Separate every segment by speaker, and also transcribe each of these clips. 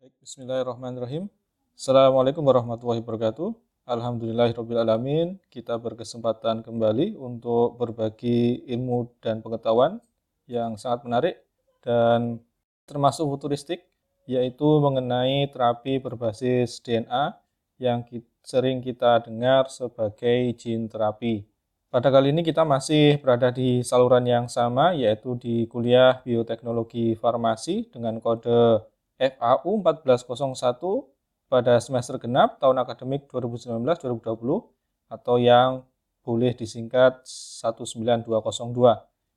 Speaker 1: Baik, Bismillahirrahmanirrahim. Assalamualaikum warahmatullahi wabarakatuh. Alhamdulillahirrahmanirrahim. Kita berkesempatan kembali untuk berbagi ilmu dan pengetahuan yang sangat menarik dan termasuk futuristik, yaitu mengenai terapi berbasis DNA yang sering kita dengar sebagai gene terapi. Pada kali ini kita masih berada di saluran yang sama, yaitu di kuliah bioteknologi farmasi dengan kode FAU 1401 pada semester genap tahun akademik 2019-2020 atau yang boleh disingkat 19202.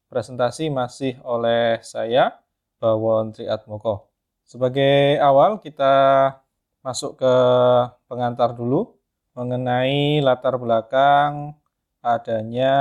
Speaker 1: Presentasi masih oleh saya, Bawon Triatmoko. Sebagai awal kita masuk ke pengantar dulu mengenai latar belakang adanya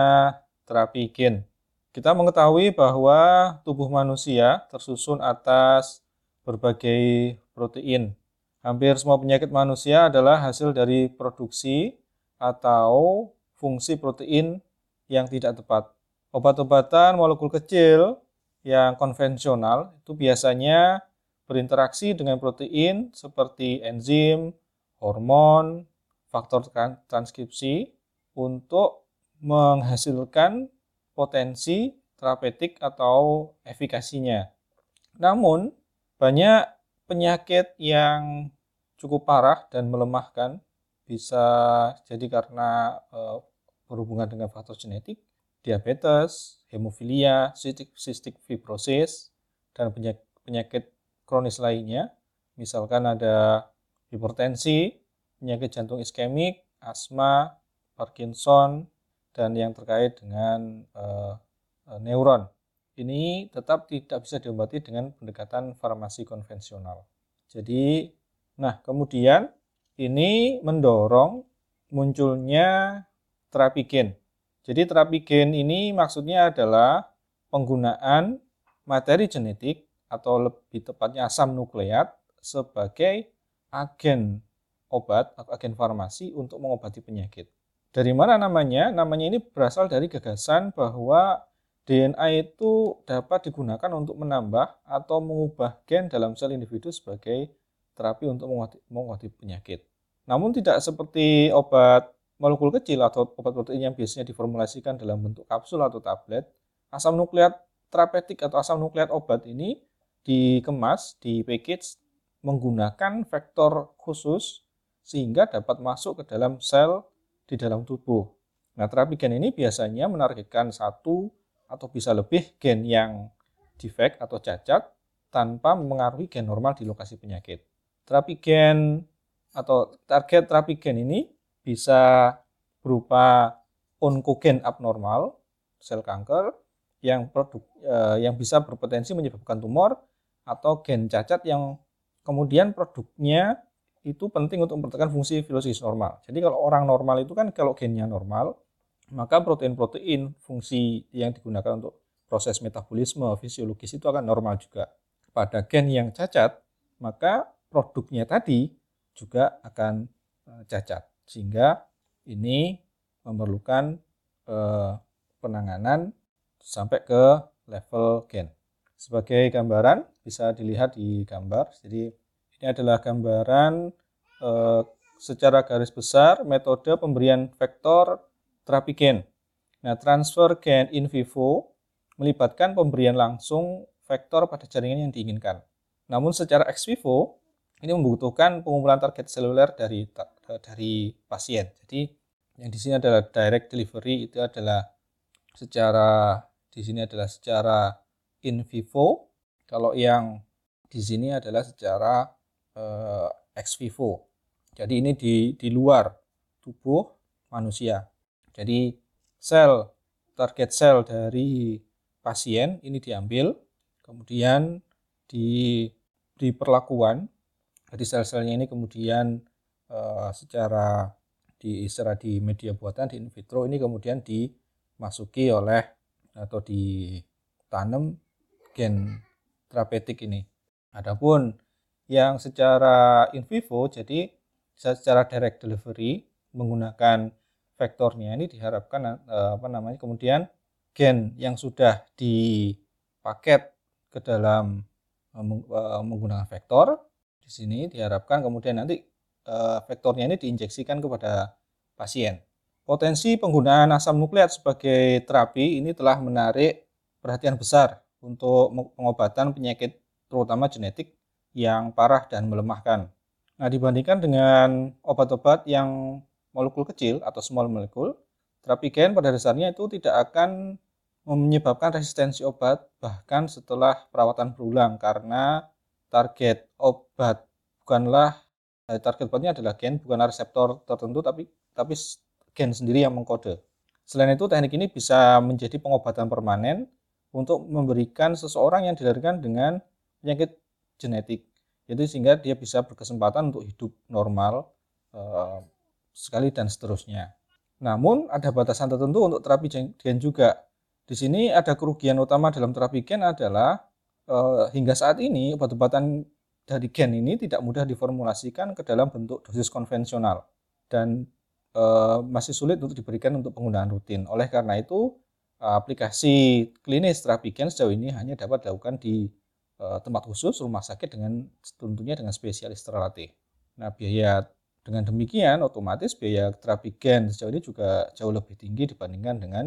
Speaker 1: terapi gen. Kita mengetahui bahwa tubuh manusia tersusun atas berbagai protein. Hampir semua penyakit manusia adalah hasil dari produksi atau fungsi protein yang tidak tepat. Obat-obatan molekul kecil yang konvensional itu biasanya berinteraksi dengan protein seperti enzim, hormon, faktor transkripsi untuk menghasilkan potensi terapeutik atau efikasinya. Namun, banyak penyakit yang cukup parah dan melemahkan bisa jadi karena e, berhubungan dengan faktor genetik, diabetes, hemofilia, cystic, cystic fibrosis, dan penyakit, penyakit kronis lainnya. Misalkan ada hipertensi, penyakit jantung iskemik, asma, Parkinson, dan yang terkait dengan e, neuron ini tetap tidak bisa diobati dengan pendekatan farmasi konvensional. Jadi, nah kemudian ini mendorong munculnya terapi gen. Jadi terapi gen ini maksudnya adalah penggunaan materi genetik atau lebih tepatnya asam nukleat sebagai agen obat atau agen farmasi untuk mengobati penyakit. Dari mana namanya? Namanya ini berasal dari gagasan bahwa DNA itu dapat digunakan untuk menambah atau mengubah gen dalam sel individu sebagai terapi untuk mengobati penyakit. Namun tidak seperti obat molekul kecil atau obat protein yang biasanya diformulasikan dalam bentuk kapsul atau tablet, asam nukleat terapeutik atau asam nukleat obat ini dikemas, di package menggunakan vektor khusus sehingga dapat masuk ke dalam sel di dalam tubuh. Nah, terapi gen ini biasanya menargetkan satu atau bisa lebih gen yang defect atau cacat tanpa mengaruhi gen normal di lokasi penyakit. Terapi gen atau target terapi gen ini bisa berupa onkogen abnormal, sel kanker yang produk eh, yang bisa berpotensi menyebabkan tumor atau gen cacat yang kemudian produknya itu penting untuk mempertahankan fungsi fisiologis normal. Jadi kalau orang normal itu kan kalau gennya normal, maka protein-protein fungsi yang digunakan untuk proses metabolisme fisiologis itu akan normal juga. Pada gen yang cacat, maka produknya tadi juga akan eh, cacat. Sehingga ini memerlukan eh, penanganan sampai ke level gen. Sebagai gambaran bisa dilihat di gambar. Jadi ini adalah gambaran eh, secara garis besar metode pemberian vektor terapi gen. Nah, transfer gen in vivo melibatkan pemberian langsung vektor pada jaringan yang diinginkan. Namun secara ex vivo ini membutuhkan pengumpulan target seluler dari dari pasien. Jadi yang di sini adalah direct delivery itu adalah secara di sini adalah secara in vivo. Kalau yang di sini adalah secara eh, ex vivo. Jadi ini di di luar tubuh manusia. Jadi sel target sel dari pasien ini diambil, kemudian di perlakuan jadi sel-selnya ini kemudian e, secara di secara di media buatan di in vitro ini kemudian dimasuki oleh atau ditanam gen terapeutik ini. Adapun yang secara in vivo jadi secara direct delivery menggunakan vektornya ini diharapkan eh, apa namanya kemudian gen yang sudah dipaket ke dalam eh, eh, menggunakan vektor sini diharapkan kemudian nanti vektornya ini diinjeksikan kepada pasien. Potensi penggunaan asam nukleat sebagai terapi ini telah menarik perhatian besar untuk pengobatan penyakit terutama genetik yang parah dan melemahkan. Nah, dibandingkan dengan obat-obat yang molekul kecil atau small molecule, terapi gen pada dasarnya itu tidak akan menyebabkan resistensi obat bahkan setelah perawatan berulang karena target obat bukanlah eh, target obatnya adalah gen bukan reseptor tertentu tapi tapi gen sendiri yang mengkode. Selain itu teknik ini bisa menjadi pengobatan permanen untuk memberikan seseorang yang dilahirkan dengan penyakit genetik. Jadi sehingga dia bisa berkesempatan untuk hidup normal eh, sekali dan seterusnya. Namun ada batasan tertentu untuk terapi gen juga di sini ada kerugian utama dalam terapi gen adalah eh, hingga saat ini obat-obatan dari gen ini tidak mudah diformulasikan ke dalam bentuk dosis konvensional dan eh, masih sulit untuk diberikan untuk penggunaan rutin. Oleh karena itu, aplikasi klinis terapi gen sejauh ini hanya dapat dilakukan di eh, tempat khusus rumah sakit dengan tentunya dengan spesialis terlatih. Nah, biaya dengan demikian otomatis biaya terapi gen sejauh ini juga jauh lebih tinggi dibandingkan dengan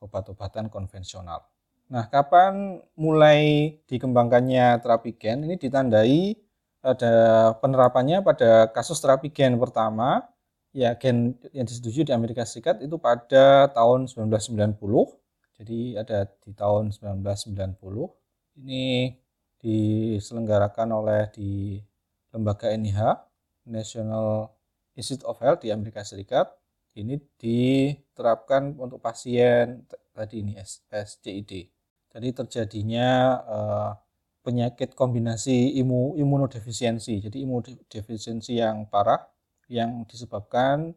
Speaker 1: obat-obatan konvensional. Nah, kapan mulai dikembangkannya terapi gen? Ini ditandai ada penerapannya pada kasus terapi gen pertama, ya gen yang disetujui di Amerika Serikat itu pada tahun 1990. Jadi ada di tahun 1990. Ini diselenggarakan oleh di lembaga NIH, National Institute of Health di Amerika Serikat ini diterapkan untuk pasien tadi ini SCID. Jadi terjadinya eh, penyakit kombinasi imu, imunodefisiensi. Jadi imunodefisiensi yang parah yang disebabkan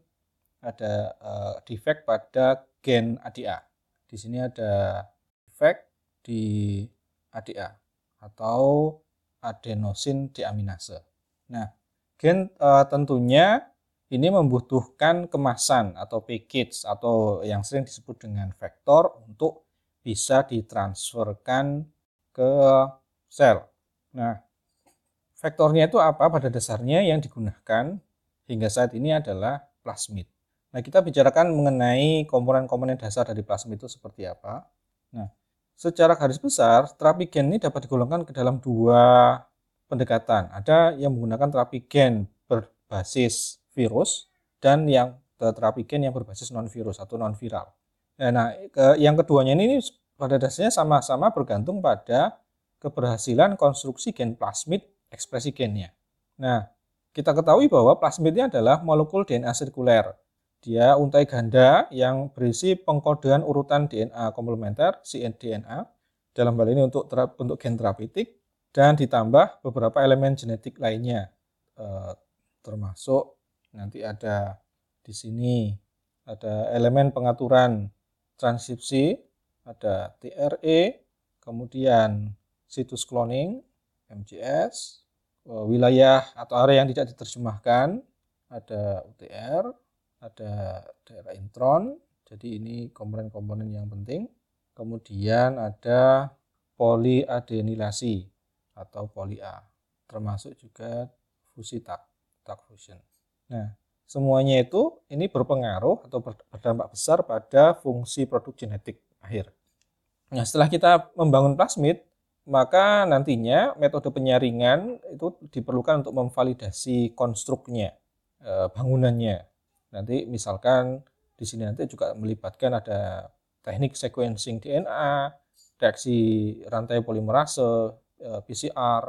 Speaker 1: ada eh, defek pada gen ADA. Di sini ada defek di ADA atau adenosin deaminase. Nah, gen eh, tentunya ini membutuhkan kemasan atau package atau yang sering disebut dengan vektor untuk bisa ditransferkan ke sel. Nah, vektornya itu apa? Pada dasarnya yang digunakan hingga saat ini adalah plasmid. Nah, kita bicarakan mengenai komponen-komponen dasar dari plasmid itu seperti apa. Nah, secara garis besar, terapi gen ini dapat digolongkan ke dalam dua pendekatan. Ada yang menggunakan terapi gen berbasis virus dan yang terapi gen yang berbasis non virus atau non viral. Eh, nah, yang keduanya ini pada dasarnya sama-sama bergantung pada keberhasilan konstruksi gen plasmid ekspresi gennya. Nah, kita ketahui bahwa plasmidnya adalah molekul DNA sirkuler. Dia untai ganda yang berisi pengkodean urutan DNA komplementer, cDNA, dalam hal ini untuk, untuk gen terapeutik, dan ditambah beberapa elemen genetik lainnya, eh, termasuk nanti ada di sini ada elemen pengaturan transkripsi, ada TRE, kemudian situs cloning, MGS, eh, wilayah atau area yang tidak diterjemahkan, ada UTR, ada daerah intron, jadi ini komponen-komponen yang penting. Kemudian ada poliadenilasi atau poli A, termasuk juga fusi tak, tak fusion. Nah, semuanya itu ini berpengaruh atau berdampak besar pada fungsi produk genetik akhir. Nah, setelah kita membangun plasmid, maka nantinya metode penyaringan itu diperlukan untuk memvalidasi konstruknya, eh, bangunannya. Nanti misalkan di sini nanti juga melibatkan ada teknik sequencing DNA, reaksi rantai polimerase, PCR,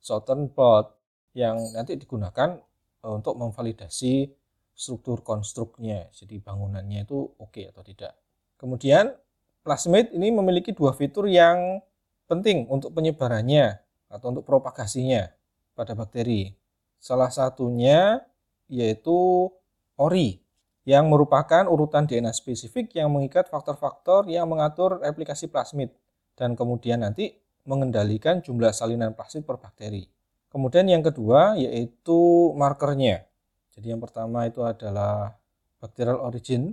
Speaker 1: Southern blot yang nanti digunakan Eh, untuk memvalidasi struktur konstruknya, jadi bangunannya itu oke atau tidak. Kemudian plasmid ini memiliki dua fitur yang penting untuk penyebarannya atau untuk propagasinya pada bakteri. Salah satunya yaitu ORI yang merupakan urutan DNA spesifik yang mengikat faktor-faktor yang mengatur replikasi plasmid dan kemudian nanti mengendalikan jumlah salinan plasmid per bakteri. Kemudian yang kedua yaitu markernya. Jadi yang pertama itu adalah bacterial origin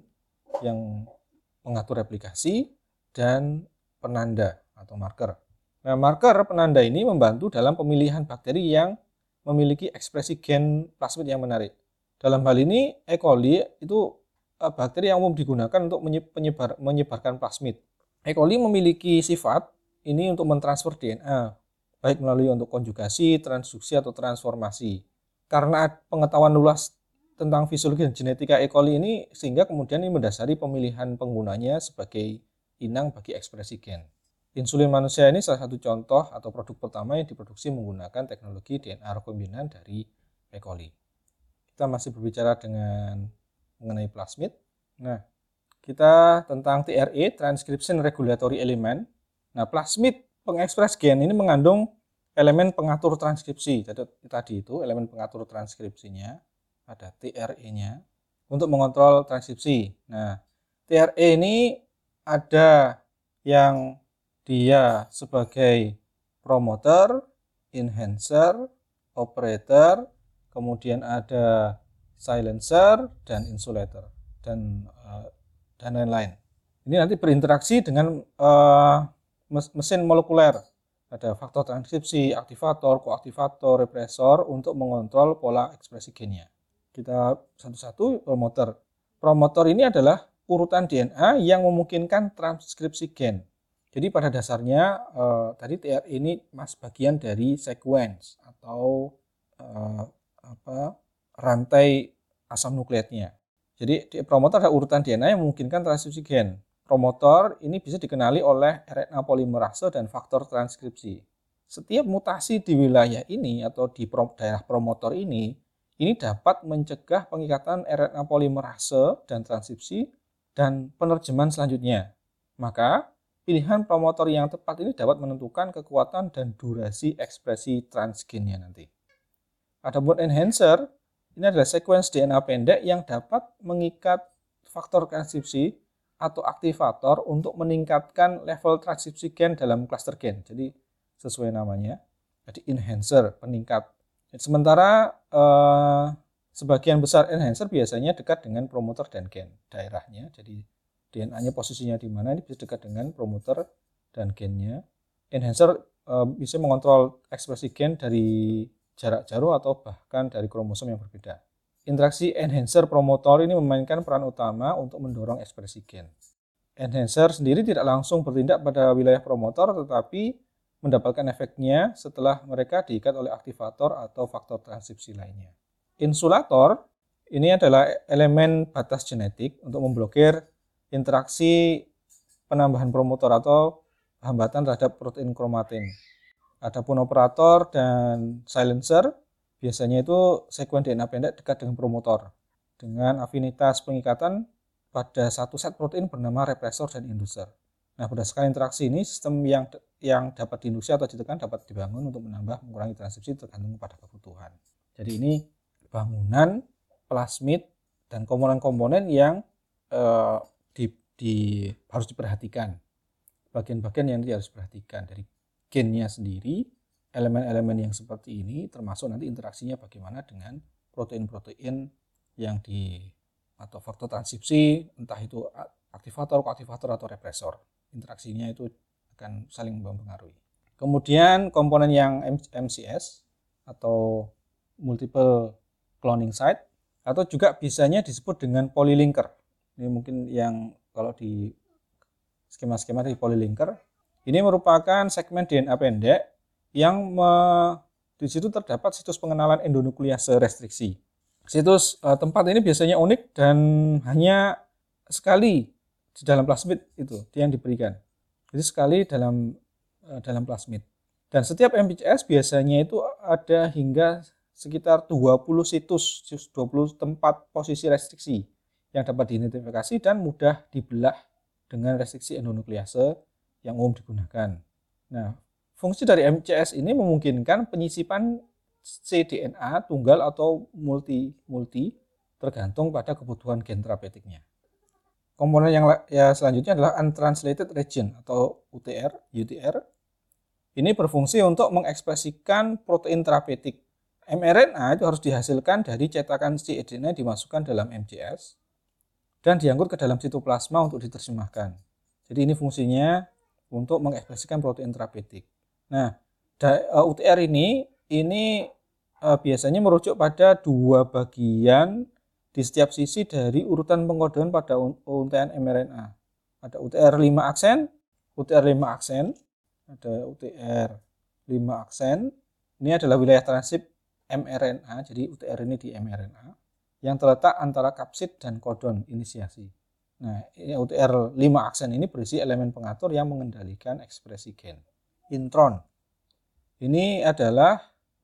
Speaker 1: yang mengatur replikasi dan penanda atau marker. Nah, marker penanda ini membantu dalam pemilihan bakteri yang memiliki ekspresi gen plasmid yang menarik. Dalam hal ini E. coli itu eh, bakteri yang umum digunakan untuk menyebar, menyebarkan plasmid. E. coli memiliki sifat ini untuk mentransfer DNA, baik melalui untuk konjugasi, transduksi, atau transformasi. Karena pengetahuan luas tentang fisiologi dan genetika E. coli ini, sehingga kemudian ini mendasari pemilihan penggunanya sebagai inang bagi ekspresi gen. Insulin manusia ini salah satu contoh atau produk pertama yang diproduksi menggunakan teknologi DNA rekombinan dari E. coli kita masih berbicara dengan mengenai plasmid. Nah, kita tentang TRE, Transcription Regulatory Element. Nah, plasmid pengekspres gen ini mengandung elemen pengatur transkripsi. Jadi tadi itu elemen pengatur transkripsinya ada TRE-nya untuk mengontrol transkripsi. Nah, TRE ini ada yang dia sebagai promoter, enhancer, operator, kemudian ada silencer dan insulator dan uh, dan lain-lain. Ini nanti berinteraksi dengan uh, mesin molekuler. Ada faktor transkripsi, aktivator, koaktivator, represor untuk mengontrol pola ekspresi gennya. Kita satu-satu promoter. Promoter ini adalah urutan DNA yang memungkinkan transkripsi gen. Jadi pada dasarnya uh, tadi TR ini mas bagian dari sequence atau uh, apa rantai asam nukleatnya. Jadi di promotor ada urutan DNA yang memungkinkan transkripsi gen. Promotor ini bisa dikenali oleh RNA polimerase dan faktor transkripsi. Setiap mutasi di wilayah ini atau di daerah promotor ini, ini dapat mencegah pengikatan RNA polimerase dan transkripsi dan penerjemahan selanjutnya. Maka, pilihan promotor yang tepat ini dapat menentukan kekuatan dan durasi ekspresi transgennya nanti. Adapun enhancer, ini adalah sequence DNA pendek yang dapat mengikat faktor transkripsi atau aktivator untuk meningkatkan level transkripsi gen dalam cluster gen. Jadi sesuai namanya. Jadi enhancer, peningkat. Sementara eh, sebagian besar enhancer biasanya dekat dengan promoter dan gen daerahnya. Jadi DNA-nya posisinya di mana ini bisa dekat dengan promoter dan gennya. Enhancer eh, bisa mengontrol ekspresi gen dari jarak jauh atau bahkan dari kromosom yang berbeda. Interaksi enhancer promotor ini memainkan peran utama untuk mendorong ekspresi gen. Enhancer sendiri tidak langsung bertindak pada wilayah promotor tetapi mendapatkan efeknya setelah mereka diikat oleh aktivator atau faktor transkripsi lainnya. Insulator ini adalah elemen batas genetik untuk memblokir interaksi penambahan promotor atau hambatan terhadap protein kromatin. Adapun operator dan silencer biasanya itu sekuen DNA pendek dekat dengan promotor dengan afinitas pengikatan pada satu set protein bernama represor dan inducer. Nah, berdasarkan interaksi ini, sistem yang yang dapat diinduksi atau ditekan dapat dibangun untuk menambah mengurangi transkripsi tergantung pada kebutuhan. Jadi ini bangunan plasmid dan komponen-komponen yang eh, di, di, harus diperhatikan. Bagian-bagian yang harus diperhatikan dari gennya sendiri, elemen-elemen yang seperti ini termasuk nanti interaksinya bagaimana dengan protein-protein yang di atau faktor transkripsi, entah itu aktivator, koaktivator atau represor. Interaksinya itu akan saling mempengaruhi. Kemudian komponen yang MCS atau multiple cloning site atau juga bisanya disebut dengan polylinker. Ini mungkin yang kalau di skema-skema di polylinker ini merupakan segmen DNA pendek yang me, di situ terdapat situs pengenalan endonuklease restriksi. Situs uh, tempat ini biasanya unik dan hanya sekali di dalam plasmid itu yang diberikan. Jadi sekali dalam uh, dalam plasmid. Dan setiap MPCS biasanya itu ada hingga sekitar 20 situs, 20 tempat posisi restriksi yang dapat diidentifikasi dan mudah dibelah dengan restriksi endonuklease yang umum digunakan. Nah, fungsi dari MCS ini memungkinkan penyisipan cDNA tunggal atau multi-multi tergantung pada kebutuhan gen terapeutiknya. Komponen yang ya selanjutnya adalah untranslated region atau UTR, UTR. Ini berfungsi untuk mengekspresikan protein terapeutik. mRNA itu harus dihasilkan dari cetakan cDNA dimasukkan dalam MCS dan diangkut ke dalam sitoplasma untuk diterjemahkan. Jadi ini fungsinya untuk mengekspresikan protein terapeutik. Nah, UTR ini ini uh, biasanya merujuk pada dua bagian di setiap sisi dari urutan pengkodean pada UTR mRNA. Ada UTR 5 aksen, UTR 5 aksen, ada UTR 5 aksen. Ini adalah wilayah transip mRNA, jadi UTR ini di mRNA yang terletak antara kapsid dan kodon inisiasi. Nah, UTR 5 aksen ini berisi elemen pengatur yang mengendalikan ekspresi gen. Intron. Ini adalah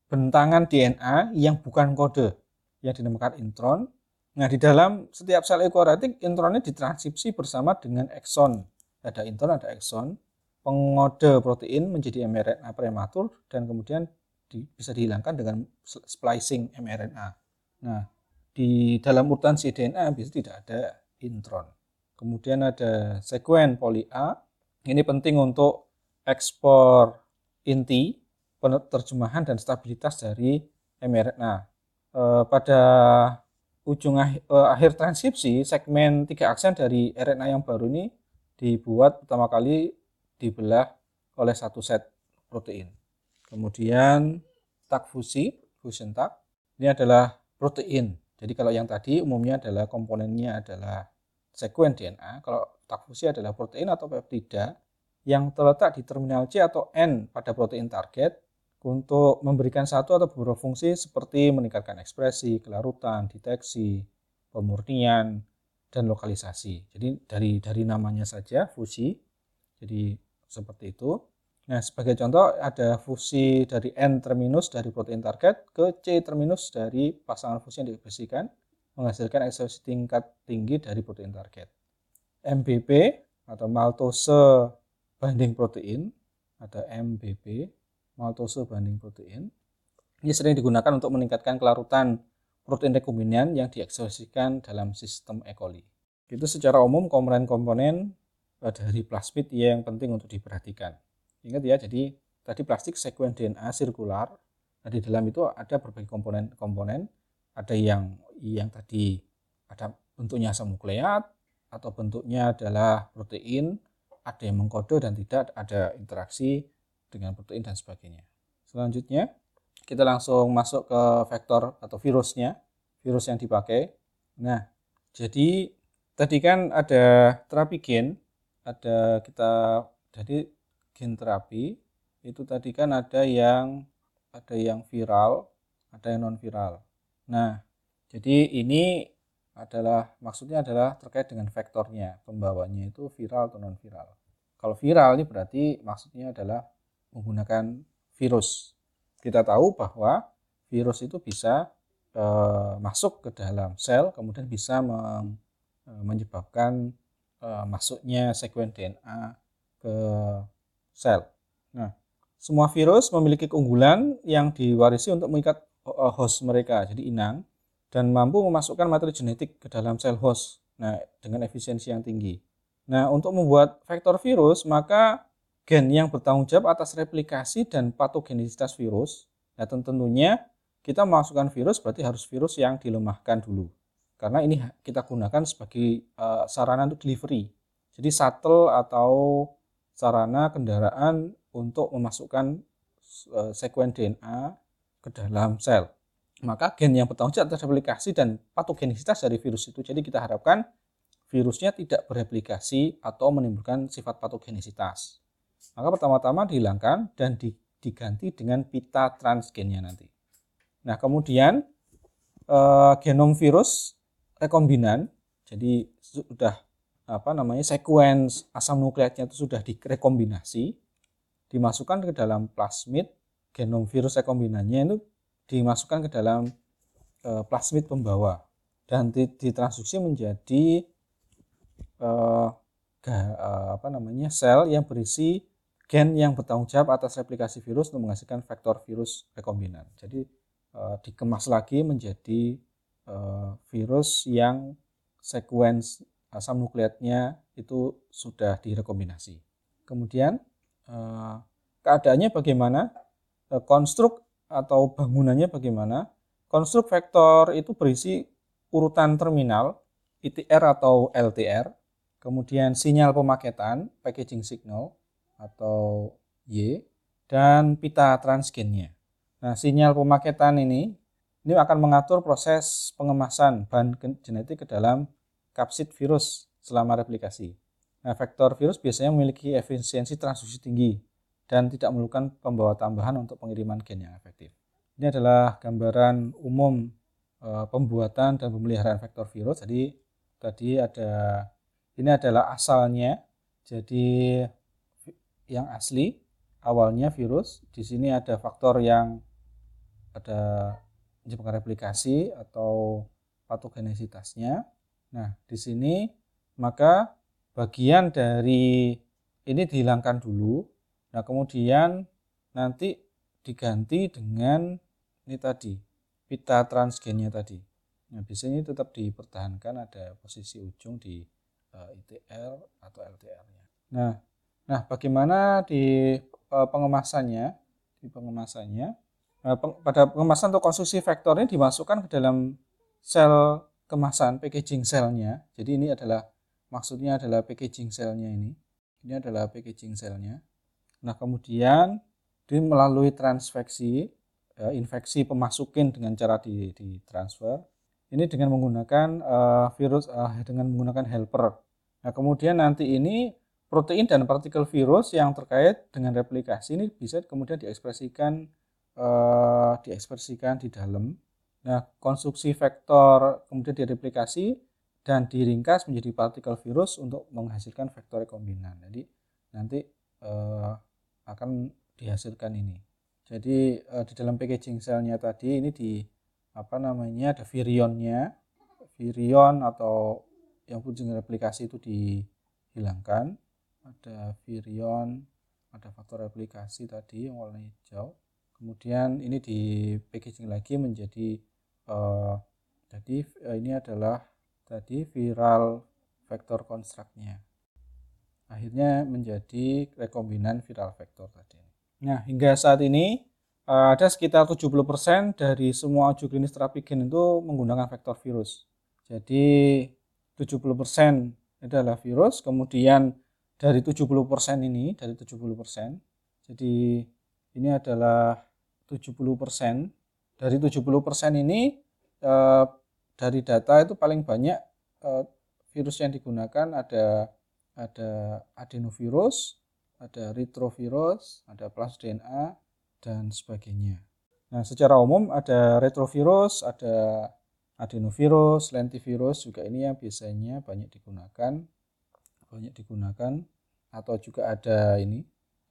Speaker 1: bentangan DNA yang bukan kode yang dinamakan intron. Nah, di dalam setiap sel eukariotik intronnya ditranskripsi bersama dengan ekson. Ada intron, ada ekson. Pengode protein menjadi mRNA prematur dan kemudian di, bisa dihilangkan dengan splicing mRNA. Nah, di dalam urutan cDNA bisa tidak ada intron. Kemudian ada sekuen poli A. Ini penting untuk ekspor inti penerjemahan dan stabilitas dari mRNA. E, pada ujung akhir, e, akhir transkripsi, segmen tiga aksen dari RNA yang baru ini dibuat pertama kali dibelah oleh satu set protein. Kemudian tak fusi, fusion tak, ini adalah protein. Jadi kalau yang tadi umumnya adalah komponennya adalah sekuen DNA, kalau tak fusi adalah protein atau peptida yang terletak di terminal C atau N pada protein target untuk memberikan satu atau beberapa fungsi seperti meningkatkan ekspresi, kelarutan, deteksi, pemurnian, dan lokalisasi. Jadi dari dari namanya saja fusi, jadi seperti itu. Nah, sebagai contoh ada fusi dari N terminus dari protein target ke C terminus dari pasangan fusi yang diekspresikan menghasilkan ekspresi tingkat tinggi dari protein target. MBP atau maltose binding protein ada MBP maltose banding protein. Ini sering digunakan untuk meningkatkan kelarutan protein rekombinan yang diekspresikan dalam sistem E. coli. Itu secara umum komponen-komponen dari plasmid yang penting untuk diperhatikan. Ingat ya, jadi tadi plastik sekuen DNA sirkular. Nah, di dalam itu ada berbagai komponen-komponen. Ada yang yang tadi ada bentuknya asam nukleat atau bentuknya adalah protein, ada yang mengkode dan tidak ada interaksi dengan protein dan sebagainya. Selanjutnya, kita langsung masuk ke vektor atau virusnya, virus yang dipakai. Nah, jadi tadi kan ada terapi gen, ada kita jadi gen terapi itu tadi kan ada yang ada yang viral, ada yang non viral. Nah, jadi ini adalah maksudnya adalah terkait dengan vektornya, pembawanya itu viral atau non viral. Kalau viral ini berarti maksudnya adalah menggunakan virus. Kita tahu bahwa virus itu bisa e, masuk ke dalam sel, kemudian bisa me, e, menyebabkan e, masuknya sekuen DNA ke sel. Nah, semua virus memiliki keunggulan yang diwarisi untuk mengikat host mereka, jadi inang, dan mampu memasukkan materi genetik ke dalam sel host. Nah, dengan efisiensi yang tinggi. Nah, untuk membuat vektor virus, maka gen yang bertanggung jawab atas replikasi dan patogenisitas virus. Nah, tentunya kita memasukkan virus berarti harus virus yang dilemahkan dulu. Karena ini kita gunakan sebagai uh, sarana untuk delivery. Jadi shuttle atau sarana kendaraan untuk memasukkan uh, sekuen DNA ke dalam sel. Maka gen yang bertanggung jawab atas replikasi dan patogenisitas dari virus itu. Jadi kita harapkan virusnya tidak bereplikasi atau menimbulkan sifat patogenisitas maka pertama-tama dihilangkan dan diganti dengan pita transgennya nanti. Nah, kemudian eh, genom virus rekombinan, jadi sudah apa namanya sekuens asam nukleatnya itu sudah direkombinasi, dimasukkan ke dalam plasmid, genom virus rekombinannya itu dimasukkan ke dalam eh, plasmid pembawa dan ditransduksi menjadi eh, apa namanya sel yang berisi gen yang bertanggung jawab atas replikasi virus untuk menghasilkan vektor virus rekombinan. Jadi e, dikemas lagi menjadi e, virus yang sekuens asam nukleatnya itu sudah direkombinasi. Kemudian e, keadaannya bagaimana? E, konstruk atau bangunannya bagaimana? Konstruk vektor itu berisi urutan terminal ITR atau LTR, kemudian sinyal pemaketan packaging signal, atau Y dan pita transgennya. Nah, sinyal pemaketan ini ini akan mengatur proses pengemasan bahan genetik ke dalam kapsid virus selama replikasi. Nah, vektor virus biasanya memiliki efisiensi transduksi tinggi dan tidak memerlukan pembawa tambahan untuk pengiriman gen yang efektif. Ini adalah gambaran umum e, pembuatan dan pemeliharaan vektor virus. Jadi tadi ada ini adalah asalnya. Jadi yang asli awalnya virus. Di sini ada faktor yang ada menyebabkan replikasi atau patogenesitasnya. Nah, di sini maka bagian dari ini dihilangkan dulu Nah, kemudian nanti diganti dengan ini tadi, pita transgennya tadi. Nah, biasanya tetap dipertahankan ada posisi ujung di eh, ITR atau LTR-nya. Nah, nah bagaimana di uh, pengemasannya? Di pengemasannya, peng, pada pengemasan konstruksi vektor ini dimasukkan ke dalam sel kemasan packaging selnya. Jadi ini adalah maksudnya adalah packaging selnya ini. Ini adalah packaging selnya. Nah, kemudian di melalui transfeksi, infeksi pemasukin dengan cara di, di transfer, ini dengan menggunakan uh, virus, uh, dengan menggunakan helper. Nah, kemudian nanti ini protein dan partikel virus yang terkait dengan replikasi ini bisa kemudian diekspresikan uh, diekspresikan di dalam. Nah, konstruksi vektor kemudian direplikasi dan diringkas menjadi partikel virus untuk menghasilkan vektor rekombinan. Jadi nanti uh, akan dihasilkan ini. Jadi uh, di dalam packaging selnya tadi ini di apa namanya ada virionnya, virion atau yang fungsi replikasi itu dihilangkan. Ada virion, ada faktor replikasi tadi yang warna hijau. Kemudian ini di packaging lagi menjadi uh, jadi uh, ini adalah tadi viral vektor konstruknya akhirnya menjadi rekombinan viral vektor tadi. Nah, hingga saat ini eh, ada sekitar 70% dari semua uji klinis terapi gen itu menggunakan vektor virus. Jadi 70% adalah virus, kemudian dari 70% ini, dari 70%, jadi ini adalah 70%. Dari 70% ini eh, dari data itu paling banyak eh, virus yang digunakan ada ada adenovirus, ada retrovirus, ada plus DNA, dan sebagainya. Nah, secara umum ada retrovirus, ada adenovirus, lentivirus juga ini yang biasanya banyak digunakan, banyak digunakan, atau juga ada ini,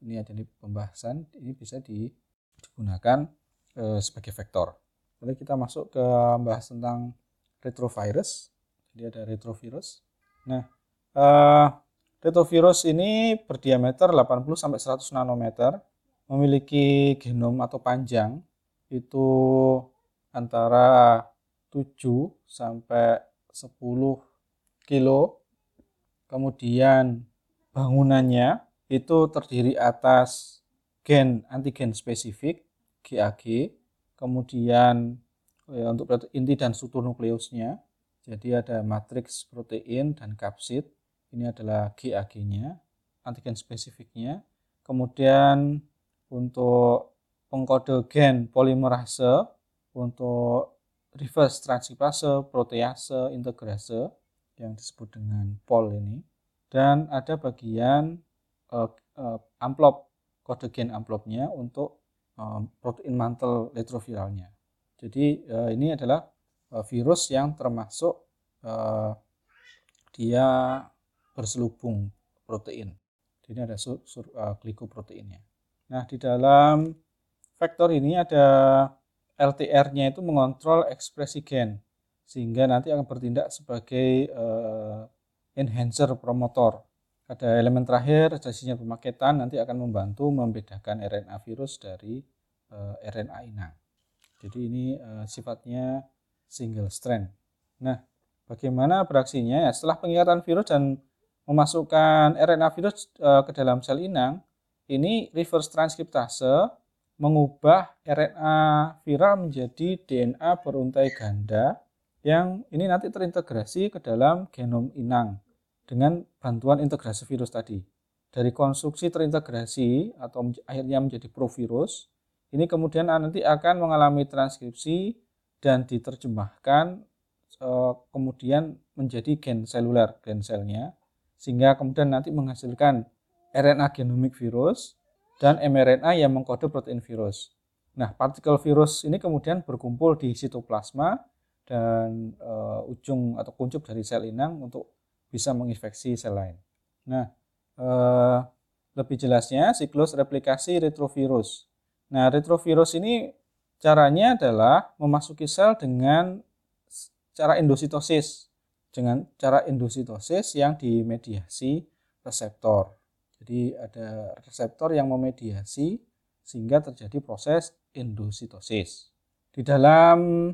Speaker 1: ini ada di pembahasan, ini bisa digunakan e, sebagai vektor. Lalu kita masuk ke bahas tentang retrovirus. Jadi ada retrovirus. Nah, eh, Retrovirus ini berdiameter 80 sampai 100 nanometer, memiliki genom atau panjang itu antara 7 sampai 10 kilo. Kemudian bangunannya itu terdiri atas gen antigen spesifik GAG, kemudian ya, untuk inti dan struktur nukleusnya. Jadi ada matriks protein dan kapsid ini adalah GAG-nya, antigen spesifiknya. Kemudian untuk pengkode gen polimerase, untuk reverse transkriptase, protease, integrase yang disebut dengan POL ini. Dan ada bagian uh, uh, amplop, kode gen amplopnya untuk uh, protein mantel retroviralnya. Jadi uh, ini adalah uh, virus yang termasuk uh, dia berselubung protein. Jadi ada sur, sur, uh, glikoproteinnya. Nah, di dalam vektor ini ada LTR-nya itu mengontrol ekspresi gen sehingga nanti akan bertindak sebagai uh, enhancer promotor. Ada elemen terakhir, ada sinyal pemaketan nanti akan membantu membedakan RNA virus dari uh, RNA inang. Jadi ini uh, sifatnya single strand. Nah, bagaimana beraksinya? Ya, setelah pengikatan virus dan memasukkan RNA virus eh, ke dalam sel inang, ini reverse transkriptase mengubah RNA viral menjadi DNA beruntai ganda yang ini nanti terintegrasi ke dalam genom inang dengan bantuan integrasi virus tadi. Dari konstruksi terintegrasi atau akhirnya menjadi provirus, ini kemudian nanti akan mengalami transkripsi dan diterjemahkan eh, kemudian menjadi gen seluler, gen selnya, sehingga kemudian nanti menghasilkan RNA genomik virus dan mRNA yang mengkode protein virus. Nah, partikel virus ini kemudian berkumpul di sitoplasma dan e, ujung atau kuncup dari sel inang untuk bisa menginfeksi sel lain. Nah, e, lebih jelasnya siklus replikasi retrovirus. Nah, retrovirus ini caranya adalah memasuki sel dengan cara endositosis. Dengan cara endositosis yang dimediasi reseptor. Jadi ada reseptor yang memediasi sehingga terjadi proses endositosis. Di dalam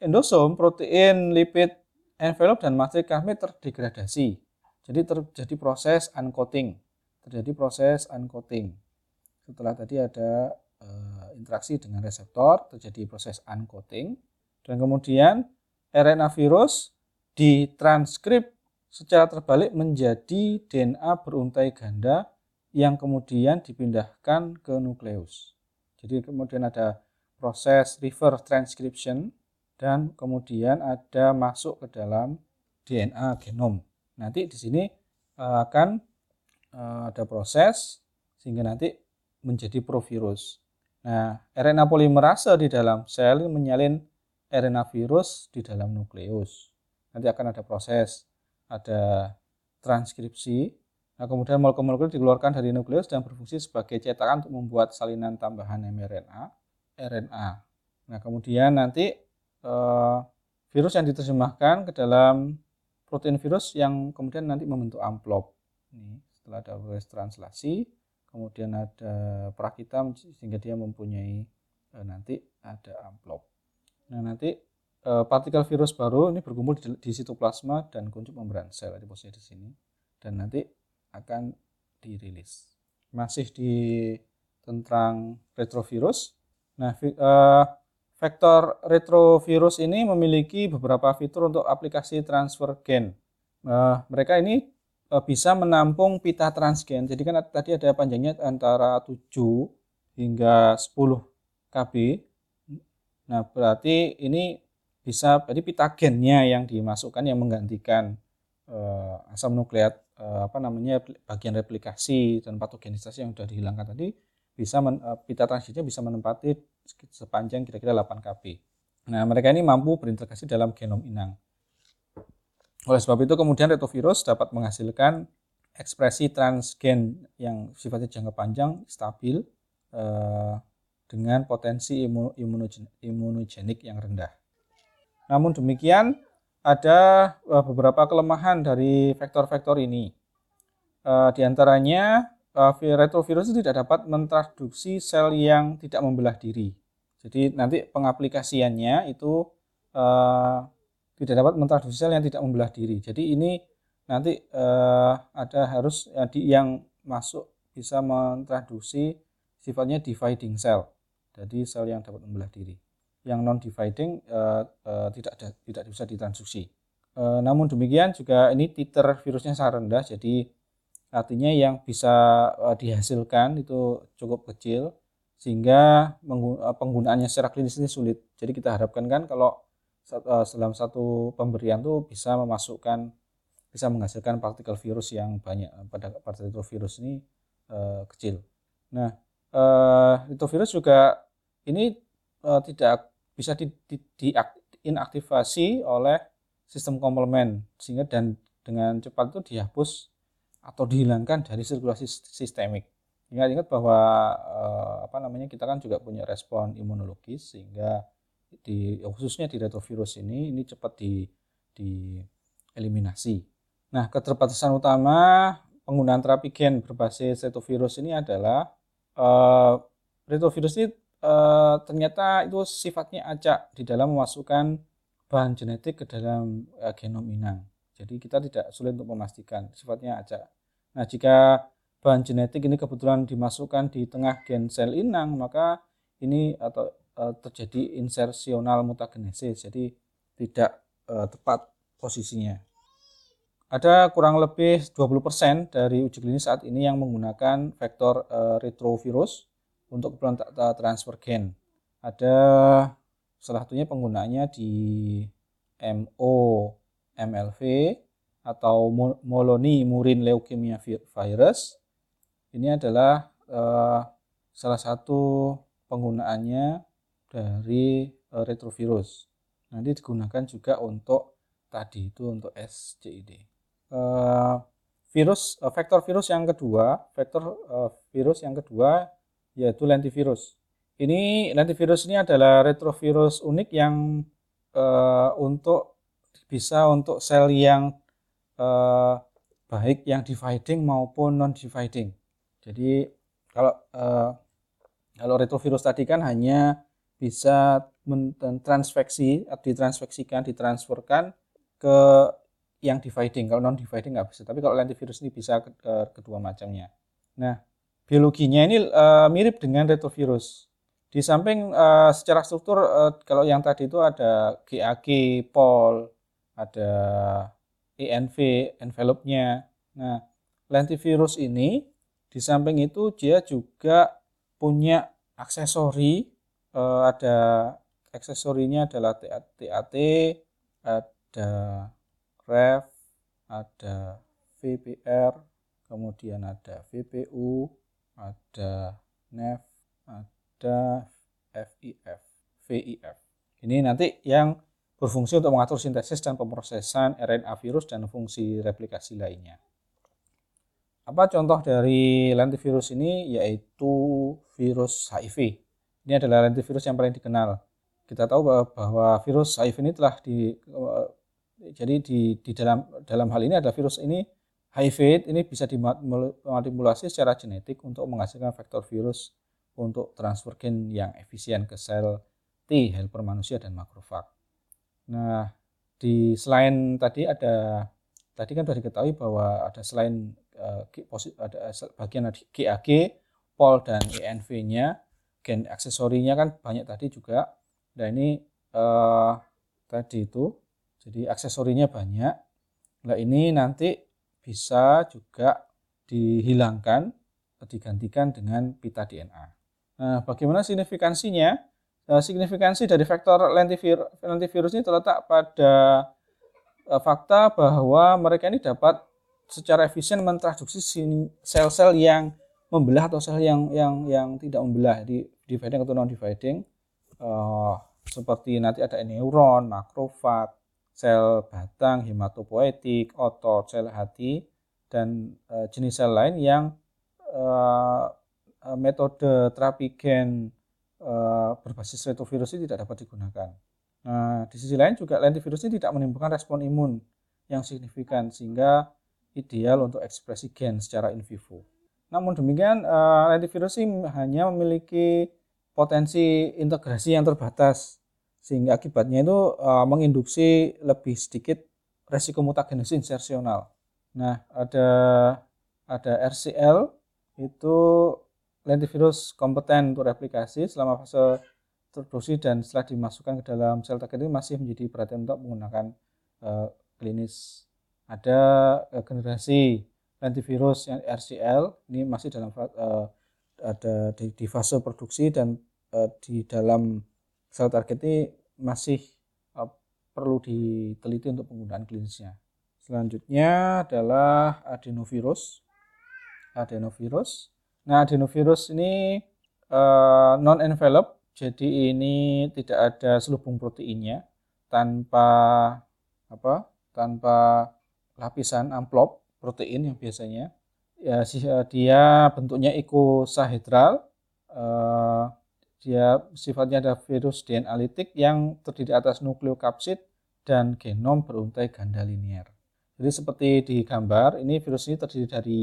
Speaker 1: endosom, protein, lipid, envelope, dan matrik kami terdegradasi. Jadi terjadi proses uncoating. Terjadi proses uncoating. Setelah tadi ada e, interaksi dengan reseptor, terjadi proses uncoating. Dan kemudian RNA virus ditranskrip secara terbalik menjadi DNA beruntai ganda yang kemudian dipindahkan ke nukleus. Jadi kemudian ada proses reverse transcription dan kemudian ada masuk ke dalam DNA genom. Nanti di sini eh, akan eh, ada proses sehingga nanti menjadi provirus. Nah, RNA polimerase di dalam sel menyalin RNA virus di dalam nukleus. Nanti akan ada proses, ada transkripsi. Nah, kemudian molekul-molekul dikeluarkan dari nukleus dan berfungsi sebagai cetakan untuk membuat salinan tambahan mRNA, RNA. Nah, kemudian nanti Eh, virus yang diterjemahkan ke dalam protein virus yang kemudian nanti membentuk amplop. Ini setelah ada proses translasi, kemudian ada perakita sehingga dia mempunyai eh, nanti ada amplop. Nah nanti partikel virus baru ini berkumpul di, di sitoplasma dan kuncup membran sel di posisi di sini dan nanti akan dirilis. Masih di tentang retrovirus. Nah, eh, Vektor retrovirus ini memiliki beberapa fitur untuk aplikasi transfer gen. Uh, mereka ini uh, bisa menampung pita transgen. Jadi kan tadi ada panjangnya antara 7 hingga 10 kb. Nah, berarti ini bisa jadi pita gennya yang dimasukkan yang menggantikan uh, asam nukleat uh, apa namanya bagian replikasi dan patogenisasi yang sudah dihilangkan tadi bisa men, uh, pita transgennya bisa menempati sepanjang kira-kira 8 kb. Nah, mereka ini mampu berintegrasi dalam genom inang. Oleh sebab itu kemudian retrovirus dapat menghasilkan ekspresi transgen yang sifatnya jangka panjang, stabil, eh, dengan potensi imunogenik yang rendah. Namun demikian, ada eh, beberapa kelemahan dari vektor-vektor ini. Eh, di antaranya uh, retrovirus tidak dapat mentransduksi sel yang tidak membelah diri. Jadi nanti pengaplikasiannya itu tidak dapat mentransduksi sel yang tidak membelah diri. Jadi ini nanti ada harus yang masuk bisa mentransduksi sifatnya dividing cell. Jadi sel yang dapat membelah diri. Yang non dividing uh, uh, tidak ada, tidak bisa ditransduksi. Uh, namun demikian juga ini titer virusnya sangat rendah jadi artinya yang bisa uh, dihasilkan itu cukup kecil sehingga eh, penggunaannya secara klinis ini sulit. Jadi kita harapkan kan kalau uh, dalam satu pemberian tuh bisa memasukkan bisa menghasilkan partikel virus yang banyak pada partikel virus ini kecil. Nah, uh, virus juga ini tidak bisa di, di, di inaktivasi oleh sistem komplement sehingga dan dengan cepat itu dihapus atau dihilangkan dari sirkulasi sistemik. Ingat-ingat bahwa eh, apa namanya kita kan juga punya respon imunologis sehingga di khususnya di retrovirus ini ini cepat di di eliminasi. Nah, keterbatasan utama penggunaan terapi gen berbasis retrovirus ini adalah eh, retrovirus ini eh, ternyata itu sifatnya acak di dalam memasukkan bahan genetik ke dalam eh, genom inang. Jadi kita tidak sulit untuk memastikan sifatnya acak. Nah, jika bahan genetik ini kebetulan dimasukkan di tengah gen sel inang, maka ini atau e, terjadi insersional mutagenesis, jadi tidak e, tepat posisinya. Ada kurang lebih 20% dari uji klinis saat ini yang menggunakan vektor retrovirus untuk keperluan transfer gen. Ada salah satunya penggunaannya di MO, MLV, atau Moloni Murin Leukemia Virus. Ini adalah uh, salah satu penggunaannya dari uh, retrovirus. Nanti digunakan juga untuk tadi itu untuk SCID. Uh, virus uh, vektor virus yang kedua, vektor uh, virus yang kedua yaitu lentivirus. Ini lentivirus ini adalah retrovirus unik yang uh, untuk bisa untuk sel yang uh, baik yang dividing maupun non dividing. Jadi kalau uh, kalau retrovirus tadi kan hanya bisa mentransfeksi, ditransfeksikan, ditransferkan ke yang dividing. Kalau non dividing nggak bisa. Tapi kalau lentivirus ini bisa ke, ke, kedua macamnya. Nah, biologinya ini uh, mirip dengan retrovirus. Di samping uh, secara struktur uh, kalau yang tadi itu ada GAG, POL, ada ENV, envelope-nya. Nah, lentivirus ini di samping itu dia juga punya aksesori uh, ada aksesorinya adalah TAT, ada ref, ada VPR, kemudian ada VPU, ada NEF, ada FIF, VIF. Ini nanti yang berfungsi untuk mengatur sintesis dan pemrosesan RNA virus dan fungsi replikasi lainnya. Apa contoh dari lentivirus ini? Yaitu virus HIV. Ini adalah lentivirus yang paling dikenal. Kita tahu bahwa virus HIV ini telah di jadi di, di dalam dalam hal ini adalah virus ini HIV ini bisa dimanipulasi secara genetik untuk menghasilkan vektor virus untuk transfer gen yang efisien ke sel T helper manusia dan makrofag. Nah, di selain tadi ada tadi kan sudah diketahui bahwa ada selain uh, ada bagian GAG, POL dan ENV-nya, gen aksesorinya kan banyak tadi juga. Nah ini uh, tadi itu jadi aksesorinya banyak. Nah ini nanti bisa juga dihilangkan, digantikan dengan pita DNA. Nah bagaimana signifikansinya? Nah, signifikansi dari lentivir lentivirus ini terletak pada uh, fakta bahwa mereka ini dapat secara efisien mentransduksi sel-sel yang membelah atau sel yang yang yang tidak membelah di dividing atau non dividing uh, seperti nanti ada neuron, makrofag, sel batang, hematopoietik, otot, sel hati, dan e, jenis sel lain yang e, metode terapi gen e, berbasis retrovirus ini tidak dapat digunakan. Nah, di sisi lain juga lentivirus ini tidak menimbulkan respon imun yang signifikan sehingga ideal untuk ekspresi gen secara in vivo. Namun demikian, e, lentivirus ini hanya memiliki potensi integrasi yang terbatas sehingga akibatnya itu uh, menginduksi lebih sedikit resiko mutagenesis insersional. Nah, ada ada RCL itu lentivirus kompeten untuk replikasi selama fase terdosi dan setelah dimasukkan ke dalam sel target ini masih menjadi perhatian untuk menggunakan uh, klinis. Ada uh, generasi lentivirus yang RCL ini masih dalam uh, ada di, di fase produksi dan uh, di dalam sel ini masih uh, perlu diteliti untuk penggunaan klinisnya. Selanjutnya adalah adenovirus. Adenovirus. Nah, adenovirus ini uh, non-envelope, jadi ini tidak ada selubung proteinnya tanpa apa? Tanpa lapisan amplop protein yang biasanya. Ya, dia bentuknya ikosahedral. Dia sifatnya ada virus DNA litik yang terdiri atas nukleokapsid dan genom beruntai ganda linear. Jadi seperti di gambar, ini virus ini terdiri dari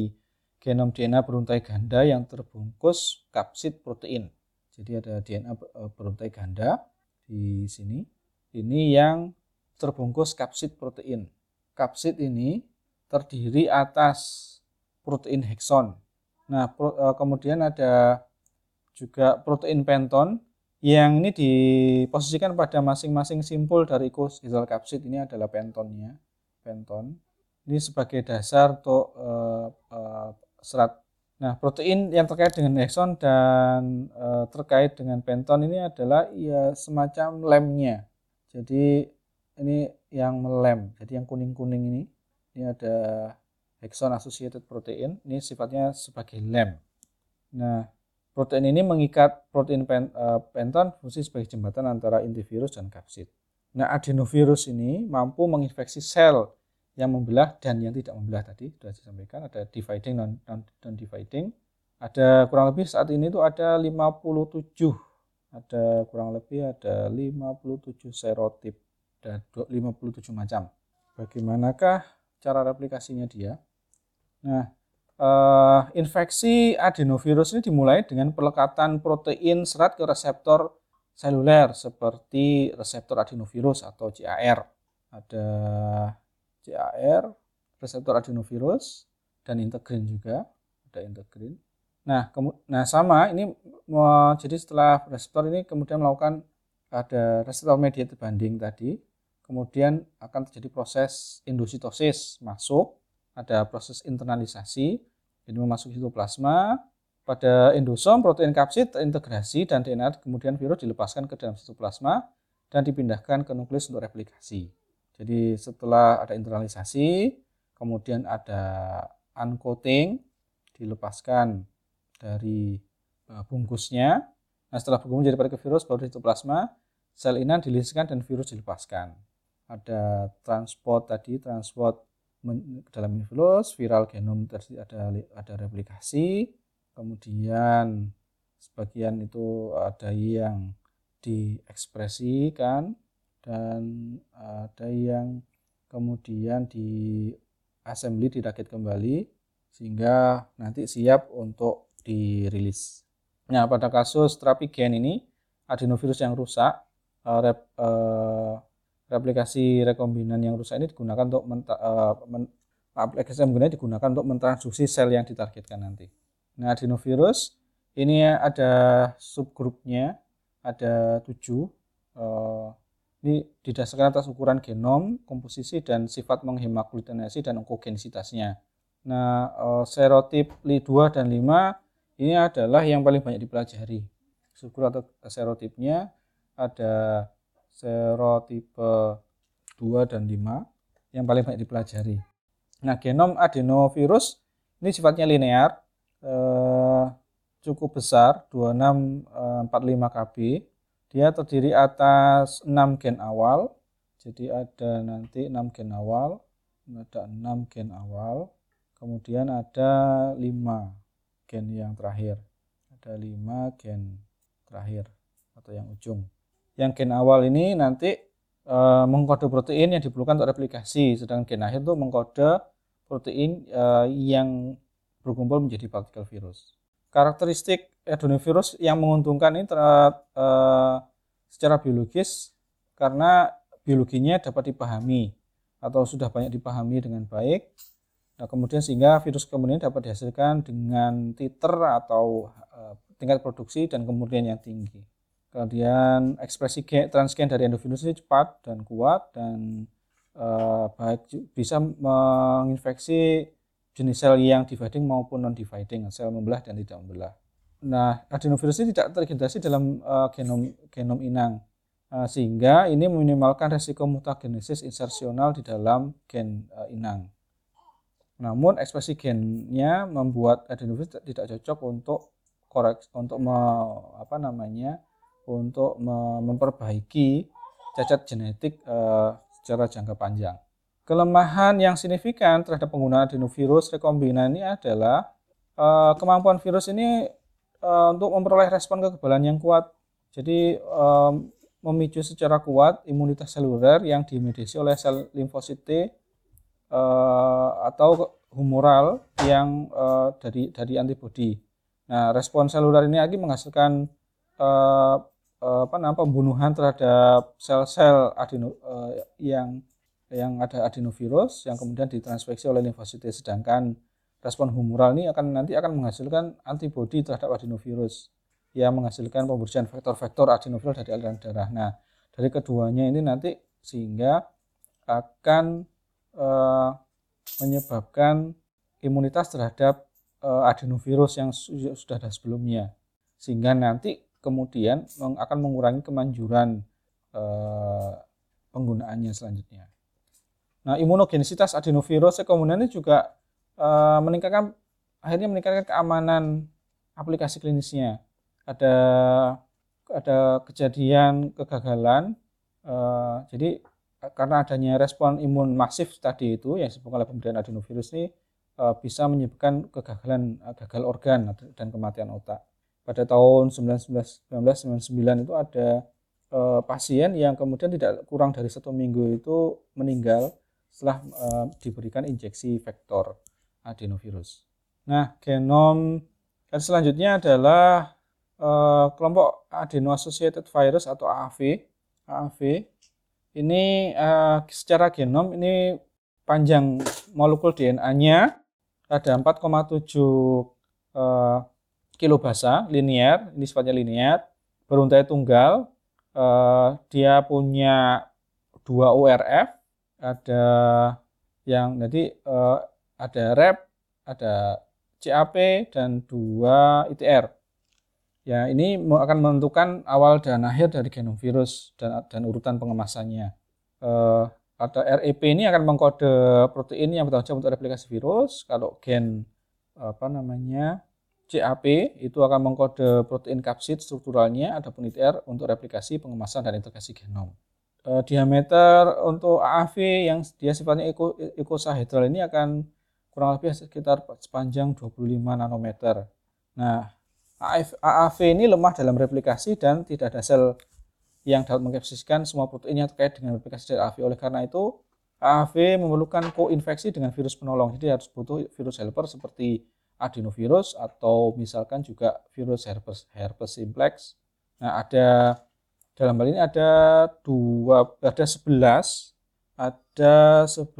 Speaker 1: genom DNA beruntai ganda yang terbungkus kapsid protein. Jadi ada DNA e, beruntai ganda di sini. Ini yang terbungkus kapsid protein. Kapsid ini terdiri atas protein hekson. Nah, e, kemudian ada juga protein penton yang ini diposisikan pada masing-masing simpul dari icosahedral kapsid ini adalah pentonnya penton ini sebagai dasar untuk uh, uh, serat Nah, protein yang terkait dengan exon dan e, terkait dengan penton ini adalah ya semacam lemnya. Jadi ini yang melem. Jadi yang kuning-kuning ini ini ada exon associated protein. Ini sifatnya sebagai lem. Nah, protein ini mengikat protein pen, e, penton fungsi sebagai jembatan antara inti virus dan kapsid. Nah, adenovirus ini mampu menginfeksi sel yang membelah dan yang tidak membelah tadi sudah disampaikan. Ada dividing non, non, non dividing ada kurang lebih saat ini itu ada 57 ada kurang lebih ada 57 serotip dan 57 macam. Bagaimanakah cara replikasinya dia? Nah eh, infeksi adenovirus ini dimulai dengan pelekatan protein serat ke reseptor seluler seperti reseptor adenovirus atau CAR ada CAR, reseptor adenovirus, dan integrin juga, ada integrin. Nah, nah sama ini jadi setelah reseptor ini kemudian melakukan ada reseptor mediated banding tadi, kemudian akan terjadi proses endositosis masuk, ada proses internalisasi, jadi memasuki sitoplasma, pada endosom protein kapsid terintegrasi dan DNA kemudian virus dilepaskan ke dalam sitoplasma dan dipindahkan ke nukleus untuk replikasi. Jadi setelah ada internalisasi, kemudian ada uncoating, dilepaskan dari e, bungkusnya. Nah setelah bungkus menjadi pada virus, baru plasma, sel inan diliskan dan virus dilepaskan. Ada transport tadi, transport ke dalam virus, viral genom tadi ada ada replikasi, kemudian sebagian itu ada yang diekspresikan dan ada yang kemudian di assembly dirakit kembali sehingga nanti siap untuk dirilis. Nah, pada kasus terapi gen ini adenovirus yang rusak, eh, rep, eh, replikasi rekombinan yang rusak ini digunakan untuk men, eh, men, aplikasi yang digunakan untuk mentransduksi sel yang ditargetkan nanti. Nah, adenovirus ini ada subgrupnya, ada tujuh. Ini didasarkan atas ukuran genom, komposisi, dan sifat menghemagglutinasi dan onkogenisitasnya. Nah, eh, serotip Li2 dan 5 ini adalah yang paling banyak dipelajari. Struktur atau serotipnya ada serotipe 2 dan 5 yang paling banyak dipelajari. Nah, genom adenovirus ini sifatnya linear, eh, cukup besar, 2645 kb dia terdiri atas 6 gen awal. Jadi ada nanti 6 gen awal, ada 6 gen awal, kemudian ada 5 gen yang terakhir. Ada 5 gen terakhir atau yang ujung. Yang gen awal ini nanti e, mengkode protein yang diperlukan untuk replikasi, sedangkan gen akhir itu mengkode protein e, yang berkumpul menjadi partikel virus karakteristik adenovirus yang menguntungkan ini ter, uh, secara biologis karena biologinya dapat dipahami atau sudah banyak dipahami dengan baik. Nah, kemudian sehingga virus kemudian dapat dihasilkan dengan titer atau uh, tingkat produksi dan kemudian yang tinggi. Kemudian ekspresi transgen dari endovirus ini cepat dan kuat dan uh, baik bisa menginfeksi jenis sel yang dividing maupun non dividing, sel membelah dan tidak membelah. Nah, adenovirus ini tidak terintegrasi dalam uh, genom genom inang. Uh, sehingga ini meminimalkan resiko mutagenesis insersional di dalam gen uh, inang. Namun ekspresi gennya membuat adenovirus tidak cocok untuk korek untuk me, apa namanya untuk me, memperbaiki cacat genetik uh, secara jangka panjang. Kelemahan yang signifikan terhadap penggunaan adenovirus rekombinan ini adalah uh, kemampuan virus ini uh, untuk memperoleh respon kekebalan yang kuat. Jadi memicu secara kuat imunitas seluler yang dimediasi oleh sel limfosit T atau humoral yang dari dari antibodi. Nah, respon seluler ini lagi menghasilkan apa namanya pembunuhan terhadap sel-sel adeno uh, yang yang ada adenovirus yang kemudian ditransfeksi oleh limfosit sedangkan respon humoral ini akan nanti akan menghasilkan antibodi terhadap adenovirus yang menghasilkan pembersihan vektor-vektor adenovirus dari aliran darah. Nah, dari keduanya ini nanti sehingga akan e, menyebabkan imunitas terhadap uh, adenovirus yang sudah ada sebelumnya sehingga nanti kemudian akan mengurangi kemanjuran uh, penggunaannya selanjutnya. Nah, imunogenisitas adenovirus rekombinan ini juga uh, meningkatkan akhirnya meningkatkan keamanan aplikasi klinisnya. Ada ada kejadian kegagalan. Uh, jadi karena adanya respon imun masif tadi itu yang disebut oleh pemberian adenovirus ini uh, bisa menyebabkan kegagalan uh, gagal organ dan kematian otak. Pada tahun 1999 itu ada uh, pasien yang kemudian tidak kurang dari satu minggu itu meninggal setelah uh, diberikan injeksi vektor adenovirus. Nah, genom dan selanjutnya adalah uh, kelompok adeno associated virus atau AAV. AAV ini uh, secara genom ini panjang molekul DNA-nya ada 4,7 uh, kilobasa linear, ini sifatnya linear, beruntai tunggal, uh, dia punya dua URF, ada yang nanti uh, ada rep, ada CAP dan dua ITR. Ya, ini akan menentukan awal dan akhir dari genom virus dan, dan urutan pengemasannya. Ada REP ini akan mengkode protein yang bertanggung jawab untuk replikasi virus. Kalau gen apa namanya CAP itu akan mengkode protein kapsid strukturalnya, adapun ITR untuk replikasi pengemasan dan integrasi genom. E, diameter untuk AAV yang dia sifatnya icosahedral ini akan kurang lebih sekitar sepanjang 25 nanometer. Nah, AAV ini lemah dalam replikasi dan tidak ada sel yang dapat mengkapsiskan semua protein yang terkait dengan replikasi dari AAV. Oleh karena itu, AAV memerlukan koinfeksi dengan virus penolong. Jadi harus butuh virus helper seperti adenovirus atau misalkan juga virus herpes herpes simplex. Nah, ada dalam hal ini ada dua ada 11 ada 11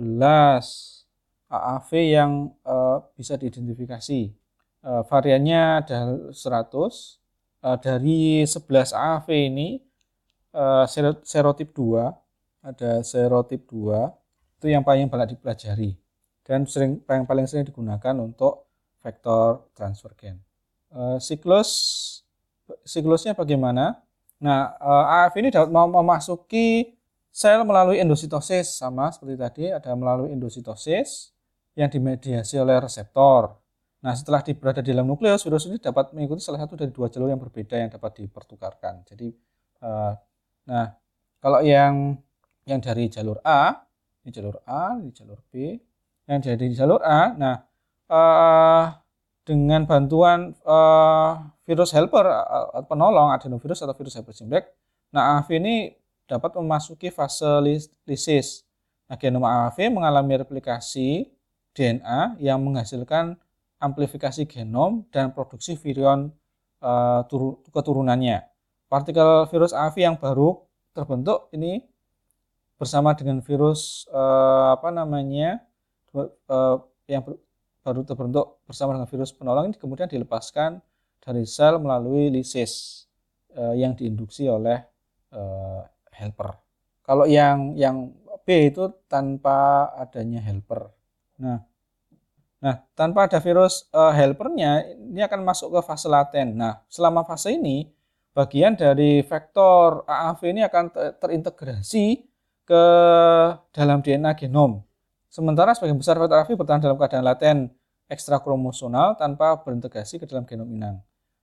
Speaker 1: AAV yang uh, bisa diidentifikasi. Uh, variannya ada 100. Uh, dari 11 AAV ini uh, serotip 2 ada serotip 2 itu yang paling banyak dipelajari dan sering yang paling sering digunakan untuk vektor transfer gen. Uh, siklus siklusnya bagaimana? Nah, uh, AF ini dapat memasuki sel melalui endositosis sama seperti tadi ada melalui endositosis yang dimediasi oleh reseptor. Nah, setelah berada di dalam nukleus, virus ini dapat mengikuti salah satu dari dua jalur yang berbeda yang dapat dipertukarkan. Jadi, uh, nah, kalau yang yang dari jalur A, ini jalur A, ini jalur B, yang dari jalur A, nah, uh, dengan bantuan uh, virus helper uh, penolong adenovirus atau virus helper simplex, nah AAV ini dapat memasuki fase lisis. Nah, genom AAV mengalami replikasi DNA yang menghasilkan amplifikasi genom dan produksi virion uh, keturunannya. Partikel virus AV yang baru terbentuk ini bersama dengan virus uh, apa namanya uh, yang baru terbentuk bersama dengan virus penolong ini kemudian dilepaskan dari sel melalui lisis uh, yang diinduksi oleh uh, helper. Kalau yang yang B itu tanpa adanya helper. Nah, Nah, tanpa ada virus uh, helpernya, ini akan masuk ke fase laten. Nah, selama fase ini, bagian dari vektor AAV ini akan terintegrasi ke dalam DNA genom. Sementara sebagian besar vektor AAV bertahan dalam keadaan laten ekstrakromosomal tanpa berintegrasi ke dalam genom inang.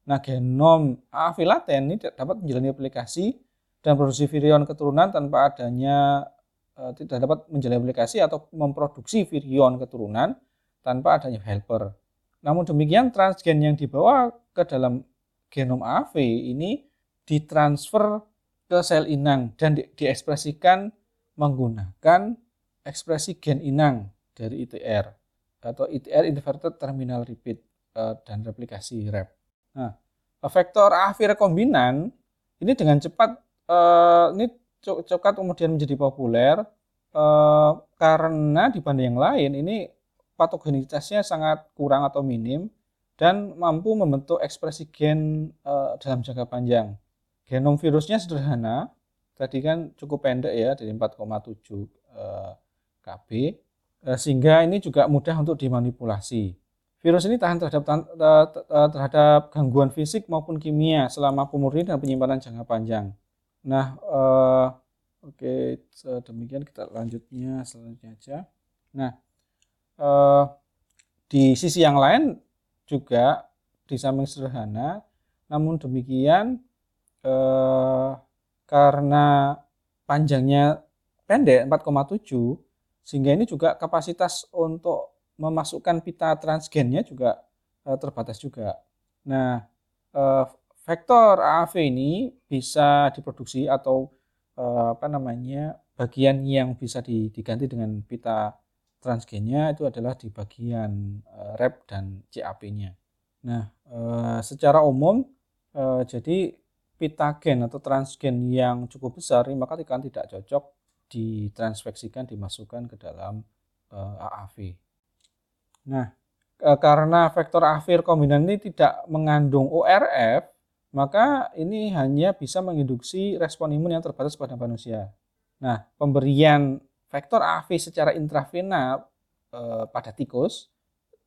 Speaker 1: Nah, genom AAV laten ini dapat menjalani aplikasi dan produksi virion keturunan tanpa adanya uh, tidak dapat menjalani aplikasi atau memproduksi virion keturunan tanpa adanya helper. Namun demikian transgen yang dibawa ke dalam genom AV ini ditransfer ke sel inang dan di diekspresikan menggunakan ekspresi gen inang dari ITR atau ITR inverted terminal repeat eh, dan replikasi rep. Nah, vektor AV rekombinan ini dengan cepat eh, ini cepat kemudian menjadi populer eh, karena dibanding yang lain ini patogenitasnya sangat kurang atau minim dan mampu membentuk ekspresi gen dalam jangka panjang. Genom virusnya sederhana, tadi kan cukup pendek ya dari 4,7 uh, KB, sehingga ini juga mudah untuk dimanipulasi. virus ini tahan terhadap terhadap gangguan fisik maupun kimia selama pemurnian dan penyimpanan jangka panjang. Nah, uh, oke, okay, demikian kita lanjutnya selanjutnya aja. Nah, uh, di sisi yang lain juga di samping sederhana, namun demikian uh, karena panjangnya pendek 4,7 sehingga ini juga kapasitas untuk memasukkan pita transgennya juga uh, terbatas juga. Nah, uh, vektor AAV ini bisa diproduksi atau uh, apa namanya bagian yang bisa diganti dengan pita transgennya itu adalah di bagian rep dan CAP-nya. Nah, secara umum jadi pita gen atau transgen yang cukup besar maka tidak cocok ditransfeksikan dimasukkan ke dalam uh, AAV. Nah, e, karena vektor AFIR rekombinan ini tidak mengandung ORF, maka ini hanya bisa menginduksi respon imun yang terbatas pada manusia. Nah, pemberian vektor AV secara intravena e, pada tikus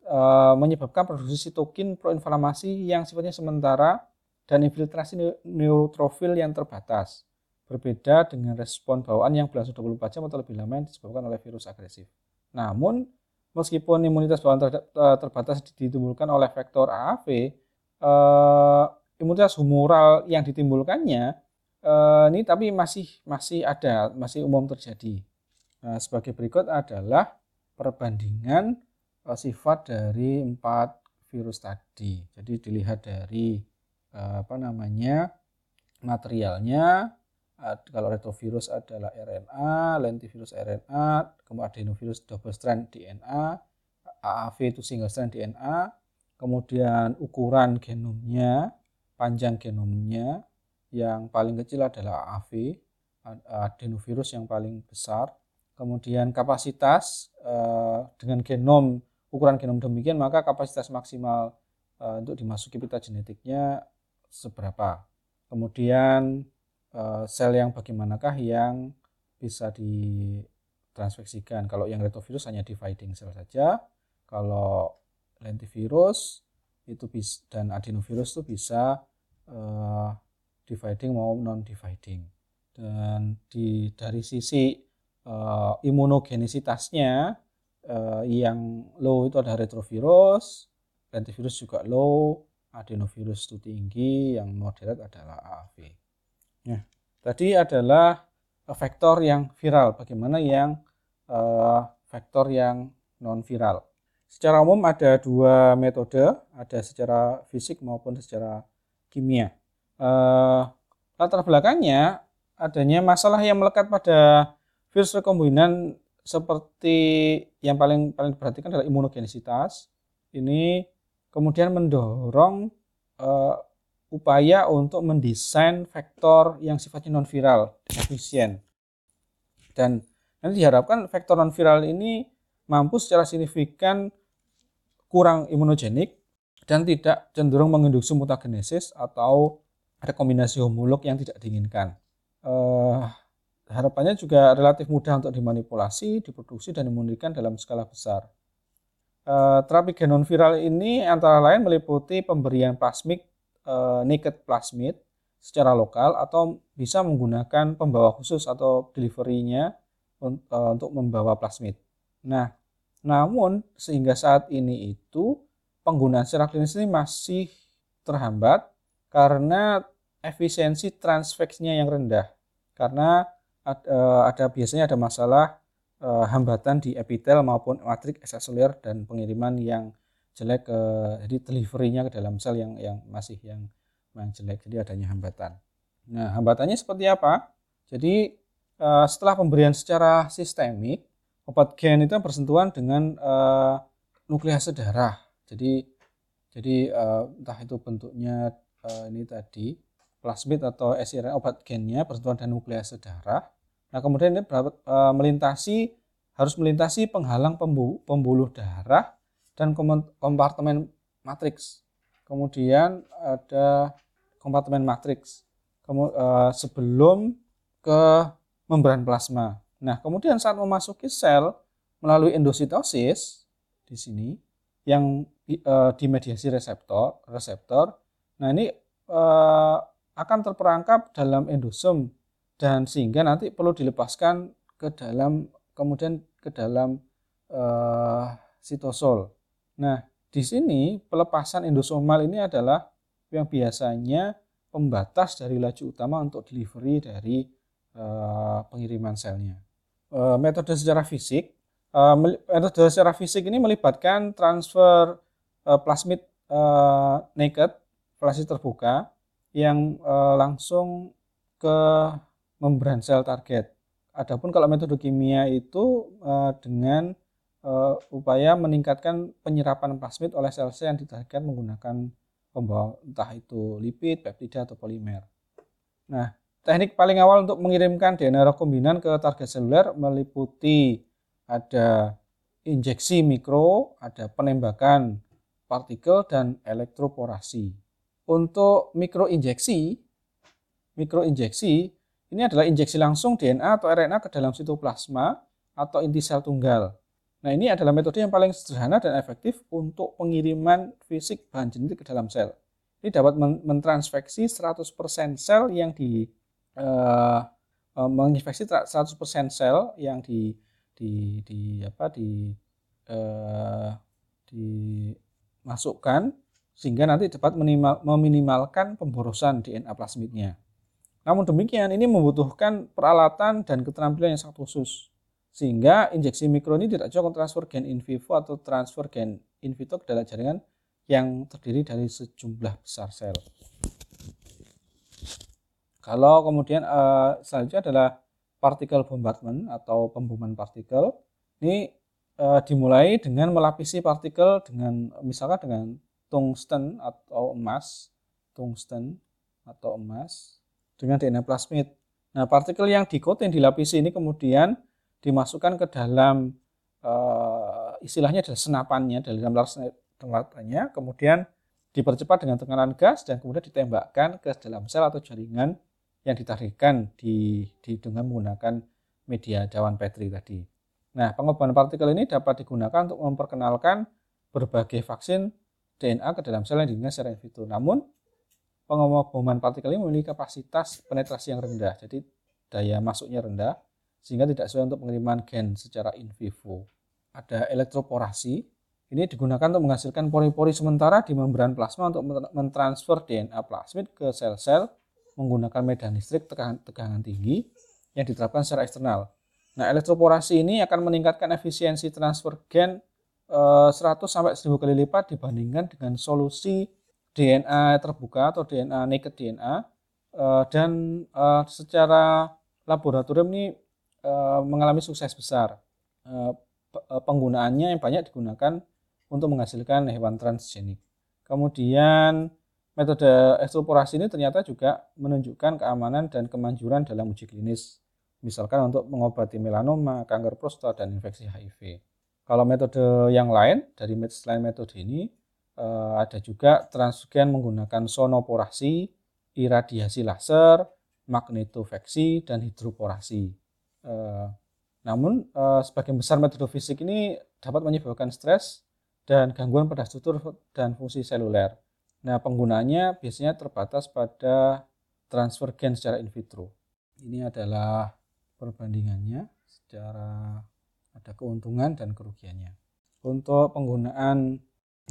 Speaker 1: e, menyebabkan produksi sitokin proinflamasi yang sifatnya sementara dan infiltrasi neutrofil yang terbatas. Berbeda dengan respon bawaan yang berlangsung 24 jam atau lebih lama yang disebabkan oleh virus agresif. Namun, meskipun imunitas bawaan eh, terbatas ditimbulkan oleh vektor AAV, eh, imunitas humoral yang ditimbulkannya eh, ini tapi masih masih ada, masih umum terjadi. Nah, sebagai berikut adalah perbandingan eh, sifat dari empat virus tadi. Jadi dilihat dari eh, apa namanya materialnya, kalau retrovirus adalah RNA, lentivirus RNA, kemudian adenovirus double strand DNA, AAV itu single strand DNA, kemudian ukuran genomnya, panjang genomnya, yang paling kecil adalah AAV, adenovirus yang paling besar, kemudian kapasitas eh, dengan genom ukuran genom demikian maka kapasitas maksimal eh, untuk dimasuki pita genetiknya seberapa. Kemudian Eh, sel yang bagaimanakah yang bisa ditransfeksikan. Kalau yang retrovirus hanya dividing sel saja. Kalau lentivirus itu bisa dan adenovirus itu bisa uh, dividing maupun non dividing. Dan di dari sisi uh, imunogenisitasnya uh, yang low itu ada retrovirus, lentivirus juga low, adenovirus itu tinggi, yang moderat adalah AAV. Ya, tadi adalah vektor yang viral. Bagaimana yang uh, vektor yang non viral? Secara umum ada dua metode, ada secara fisik maupun secara kimia. Uh, latar belakangnya adanya masalah yang melekat pada virus rekombinan seperti yang paling paling diperhatikan adalah imunogenisitas. Ini kemudian mendorong uh, upaya untuk mendesain vektor yang sifatnya non viral efisien dan nanti diharapkan vektor non viral ini mampu secara signifikan kurang imunogenik dan tidak cenderung menginduksi mutagenesis atau rekombinasi homolog yang tidak diinginkan. Eh, harapannya juga relatif mudah untuk dimanipulasi, diproduksi, dan dimundurkan dalam skala besar. Eh, terapi genon viral ini antara lain meliputi pemberian plasmik uh, naked plasmid secara lokal atau bisa menggunakan pembawa khusus atau deliverynya uh, untuk membawa plasmid. Nah, namun sehingga saat ini itu penggunaan secara klinis ini masih terhambat karena efisiensi transfeksinya yang rendah. Karena ada, ada biasanya ada masalah uh, hambatan di epitel maupun matriks ekstraseluler dan pengiriman yang jelek ke jadi deliverynya ke dalam sel yang yang masih yang yang jelek jadi adanya hambatan. Nah hambatannya seperti apa? Jadi uh, setelah pemberian secara sistemik obat gen itu bersentuhan dengan uh, nuklease darah. Jadi jadi uh, entah itu bentuknya ini tadi plasmid atau siRNA obat gennya bersentuhan dengan nuklease darah. Nah kemudian ini melintasi harus melintasi penghalang pembuluh darah dan kompartemen matriks. Kemudian ada kompartemen matriks eh, sebelum ke membran plasma. Nah, kemudian saat memasuki sel melalui endositosis di sini yang uh, dimediasi reseptor, reseptor. Nah, ini uh, akan terperangkap dalam endosom dan sehingga nanti perlu dilepaskan ke dalam kemudian ke dalam sitosol. Nah, di sini pelepasan endosomal ini adalah yang biasanya pembatas dari laju utama untuk delivery dari uh, pengiriman selnya. Uh, metode secara fisik, uh, metode secara fisik ini melibatkan transfer uh, plasmid uh, naked, plasmid terbuka yang uh, langsung ke membran sel target. Adapun kalau metode kimia itu uh, dengan uh, upaya meningkatkan penyerapan plasmid oleh sel-sel yang ditargetkan menggunakan pembawa entah itu lipid, peptida atau polimer. Nah, teknik paling awal untuk mengirimkan DNA rekombinan ke target seluler meliputi ada injeksi mikro, ada penembakan partikel dan elektroporasi. Untuk mikroinjeksi, mikroinjeksi ini adalah injeksi langsung DNA atau RNA ke dalam sitoplasma atau inti sel tunggal. Nah, ini adalah metode yang paling sederhana dan efektif untuk pengiriman fisik bahan genetik ke dalam sel. Ini dapat mentransfeksi 100% sel yang di uh, menginfeksi 100% sel yang di di di apa di uh, dimasukkan sehingga nanti dapat minimal, meminimalkan pemborosan DNA plasmidnya. Namun demikian, ini membutuhkan peralatan dan keterampilan yang sangat khusus. Sehingga injeksi mikro ini tidak cukup transfer gen in vivo atau transfer gen in vitro ke dalam jaringan yang terdiri dari sejumlah besar sel. Kalau kemudian uh, selanjutnya adalah particle bombardment atau pemboman partikel. Ini uh, dimulai dengan melapisi partikel dengan misalkan dengan tungsten atau emas, tungsten atau emas dengan DNA plasmid. Nah, partikel yang dikotin dilapisi ini kemudian dimasukkan ke dalam uh, istilahnya adalah senapannya dalam senapannya, kemudian dipercepat dengan tekanan gas dan kemudian ditembakkan ke dalam sel atau jaringan yang ditarikkan di, di dengan menggunakan media cawan Petri tadi. Nah, pengobatan partikel ini dapat digunakan untuk memperkenalkan berbagai vaksin DNA ke dalam sel yang digunakan secara in vitro. Namun, pengoboman partikel ini memiliki kapasitas penetrasi yang rendah, jadi daya masuknya rendah, sehingga tidak sesuai untuk pengiriman gen secara in vivo. Ada elektroporasi, ini digunakan untuk menghasilkan pori-pori sementara di membran plasma untuk mentransfer DNA plasmid ke sel-sel menggunakan medan listrik tegangan, tinggi yang diterapkan secara eksternal. Nah, elektroporasi ini akan meningkatkan efisiensi transfer gen 100 eh, sampai 1000 kali lipat dibandingkan dengan solusi DNA terbuka atau DNA naked DNA eh, dan eh, secara laboratorium ini eh, mengalami sukses besar. Penggunaannya yang banyak digunakan untuk menghasilkan hewan transgenik. Kemudian metode ekstruporasi ini ternyata juga menunjukkan keamanan dan kemanjuran dalam uji klinis. Misalkan untuk mengobati melanoma, kanker prostat, dan infeksi HIV. Kalau metode yang lain dari selain metode ini Eh, ada juga transgen menggunakan sonoporasi, iradiasi laser, magnetofeksi, dan hidroporasi. Eh, namun, eh, sebagian besar metode fisik ini dapat menyebabkan stres dan gangguan pada struktur dan fungsi seluler. Nah, penggunaannya biasanya terbatas pada transfer gen secara in vitro. Ini adalah perbandingannya secara ada keuntungan dan kerugiannya. Untuk penggunaan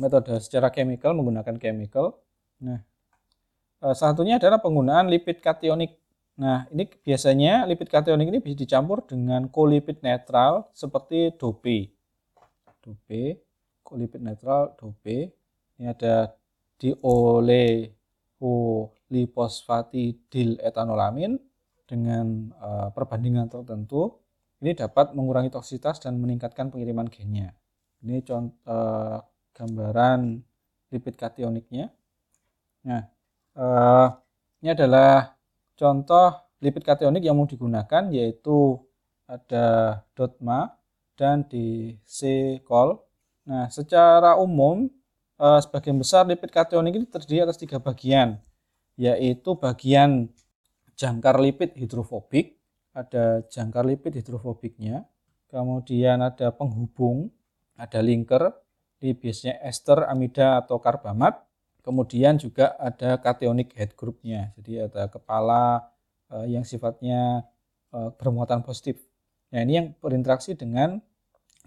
Speaker 1: metode secara chemical menggunakan chemical. Nah, eh, satunya adalah penggunaan lipid kationik. Nah, ini biasanya lipid kationik ini bisa dicampur dengan kolipid netral seperti dope. Dope, kolipid netral, dope. Ini ada dioleoliposfatidil etanolamin dengan uh, perbandingan tertentu. Ini dapat mengurangi toksitas dan meningkatkan pengiriman gennya. Ini contoh uh, gambaran lipid kationiknya. Nah, eh, ini adalah contoh lipid kationik yang mau digunakan yaitu ada dotma dan di C-col. Nah, secara umum eh, sebagian besar lipid kationik ini terdiri atas tiga bagian, yaitu bagian jangkar lipid hidrofobik, ada jangkar lipid hidrofobiknya, kemudian ada penghubung, ada linker, Ini biasanya ester, amida atau karbamat. Kemudian juga ada kationic head groupnya. Jadi ada kepala eh, yang sifatnya eh, bermuatan positif. Nah ini yang berinteraksi dengan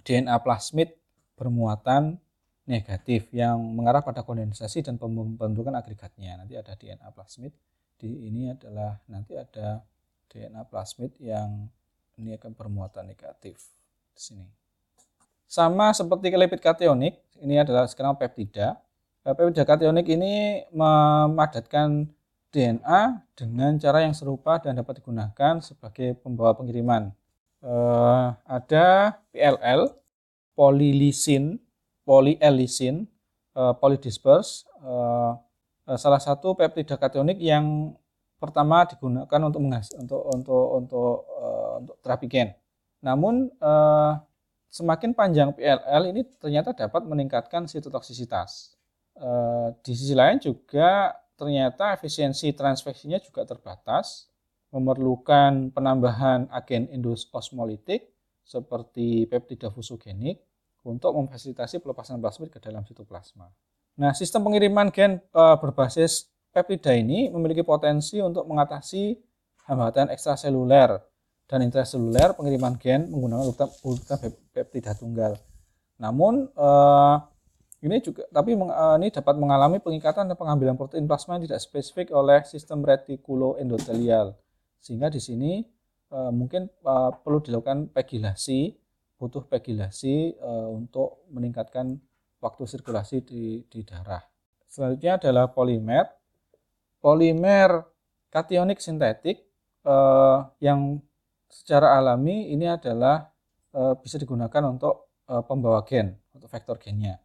Speaker 1: DNA plasmid bermuatan negatif yang mengarah pada kondensasi dan pembentukan agregatnya. Nanti ada DNA plasmid. Di ini adalah nanti ada DNA plasmid yang ini akan bermuatan negatif di sini. Sama seperti lipid kationik, ini adalah sekarang peptida. Peptida kationik ini memadatkan DNA dengan cara yang serupa dan dapat digunakan sebagai pembawa pengiriman. Eh, ada PLL, polilisin, polyelisin, eh, polydisperse, eh, eh, salah satu peptida kationik yang pertama digunakan untuk untuk untuk untuk uh, untuk terapi gen. Namun uh, semakin panjang PLL ini ternyata dapat meningkatkan sitotoksisitas. Uh, di sisi lain juga ternyata efisiensi transveksinya juga terbatas, memerlukan penambahan agen endososmolitik seperti peptida fusogenik untuk memfasilitasi pelepasan plasmid ke dalam sitoplasma. Nah, sistem pengiriman gen uh, berbasis peptida ini memiliki potensi untuk mengatasi hambatan ekstraseluler dan intraseluler pengiriman gen menggunakan urutan peptida tunggal. Namun eh, ini juga tapi eh, ini dapat mengalami pengikatan dan pengambilan protein plasma yang tidak spesifik oleh sistem retikuloendotelial. Sehingga di sini eh, mungkin eh, perlu dilakukan pegilasi, butuh pegilasi untuk meningkatkan waktu sirkulasi di, di darah. Selanjutnya adalah polimer polimer kationik sintetik yang secara alami ini adalah bisa digunakan untuk pembawa gen, untuk vektor gennya.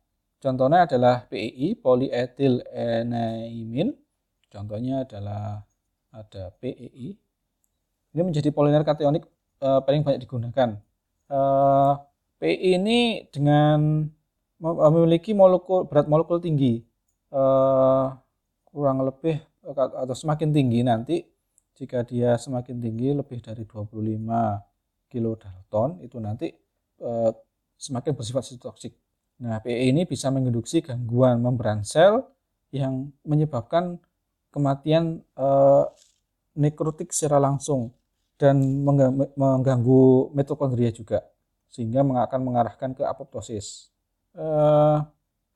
Speaker 1: Contohnya adalah PEI, polyetil enaimin. Contohnya adalah ada PEI. Ini menjadi polimer kationik eh, paling banyak digunakan. Eh, PEI ini dengan memiliki molekul berat molekul tinggi, eh, kurang lebih atau semakin tinggi nanti jika dia semakin tinggi lebih dari 25 kilodalton itu nanti eh, semakin bersifat toksik. Nah, PE ini bisa menginduksi gangguan membran sel yang menyebabkan kematian eh, nekrotik secara langsung dan mengganggu mitokondria juga sehingga akan mengarahkan ke apoptosis. Eh,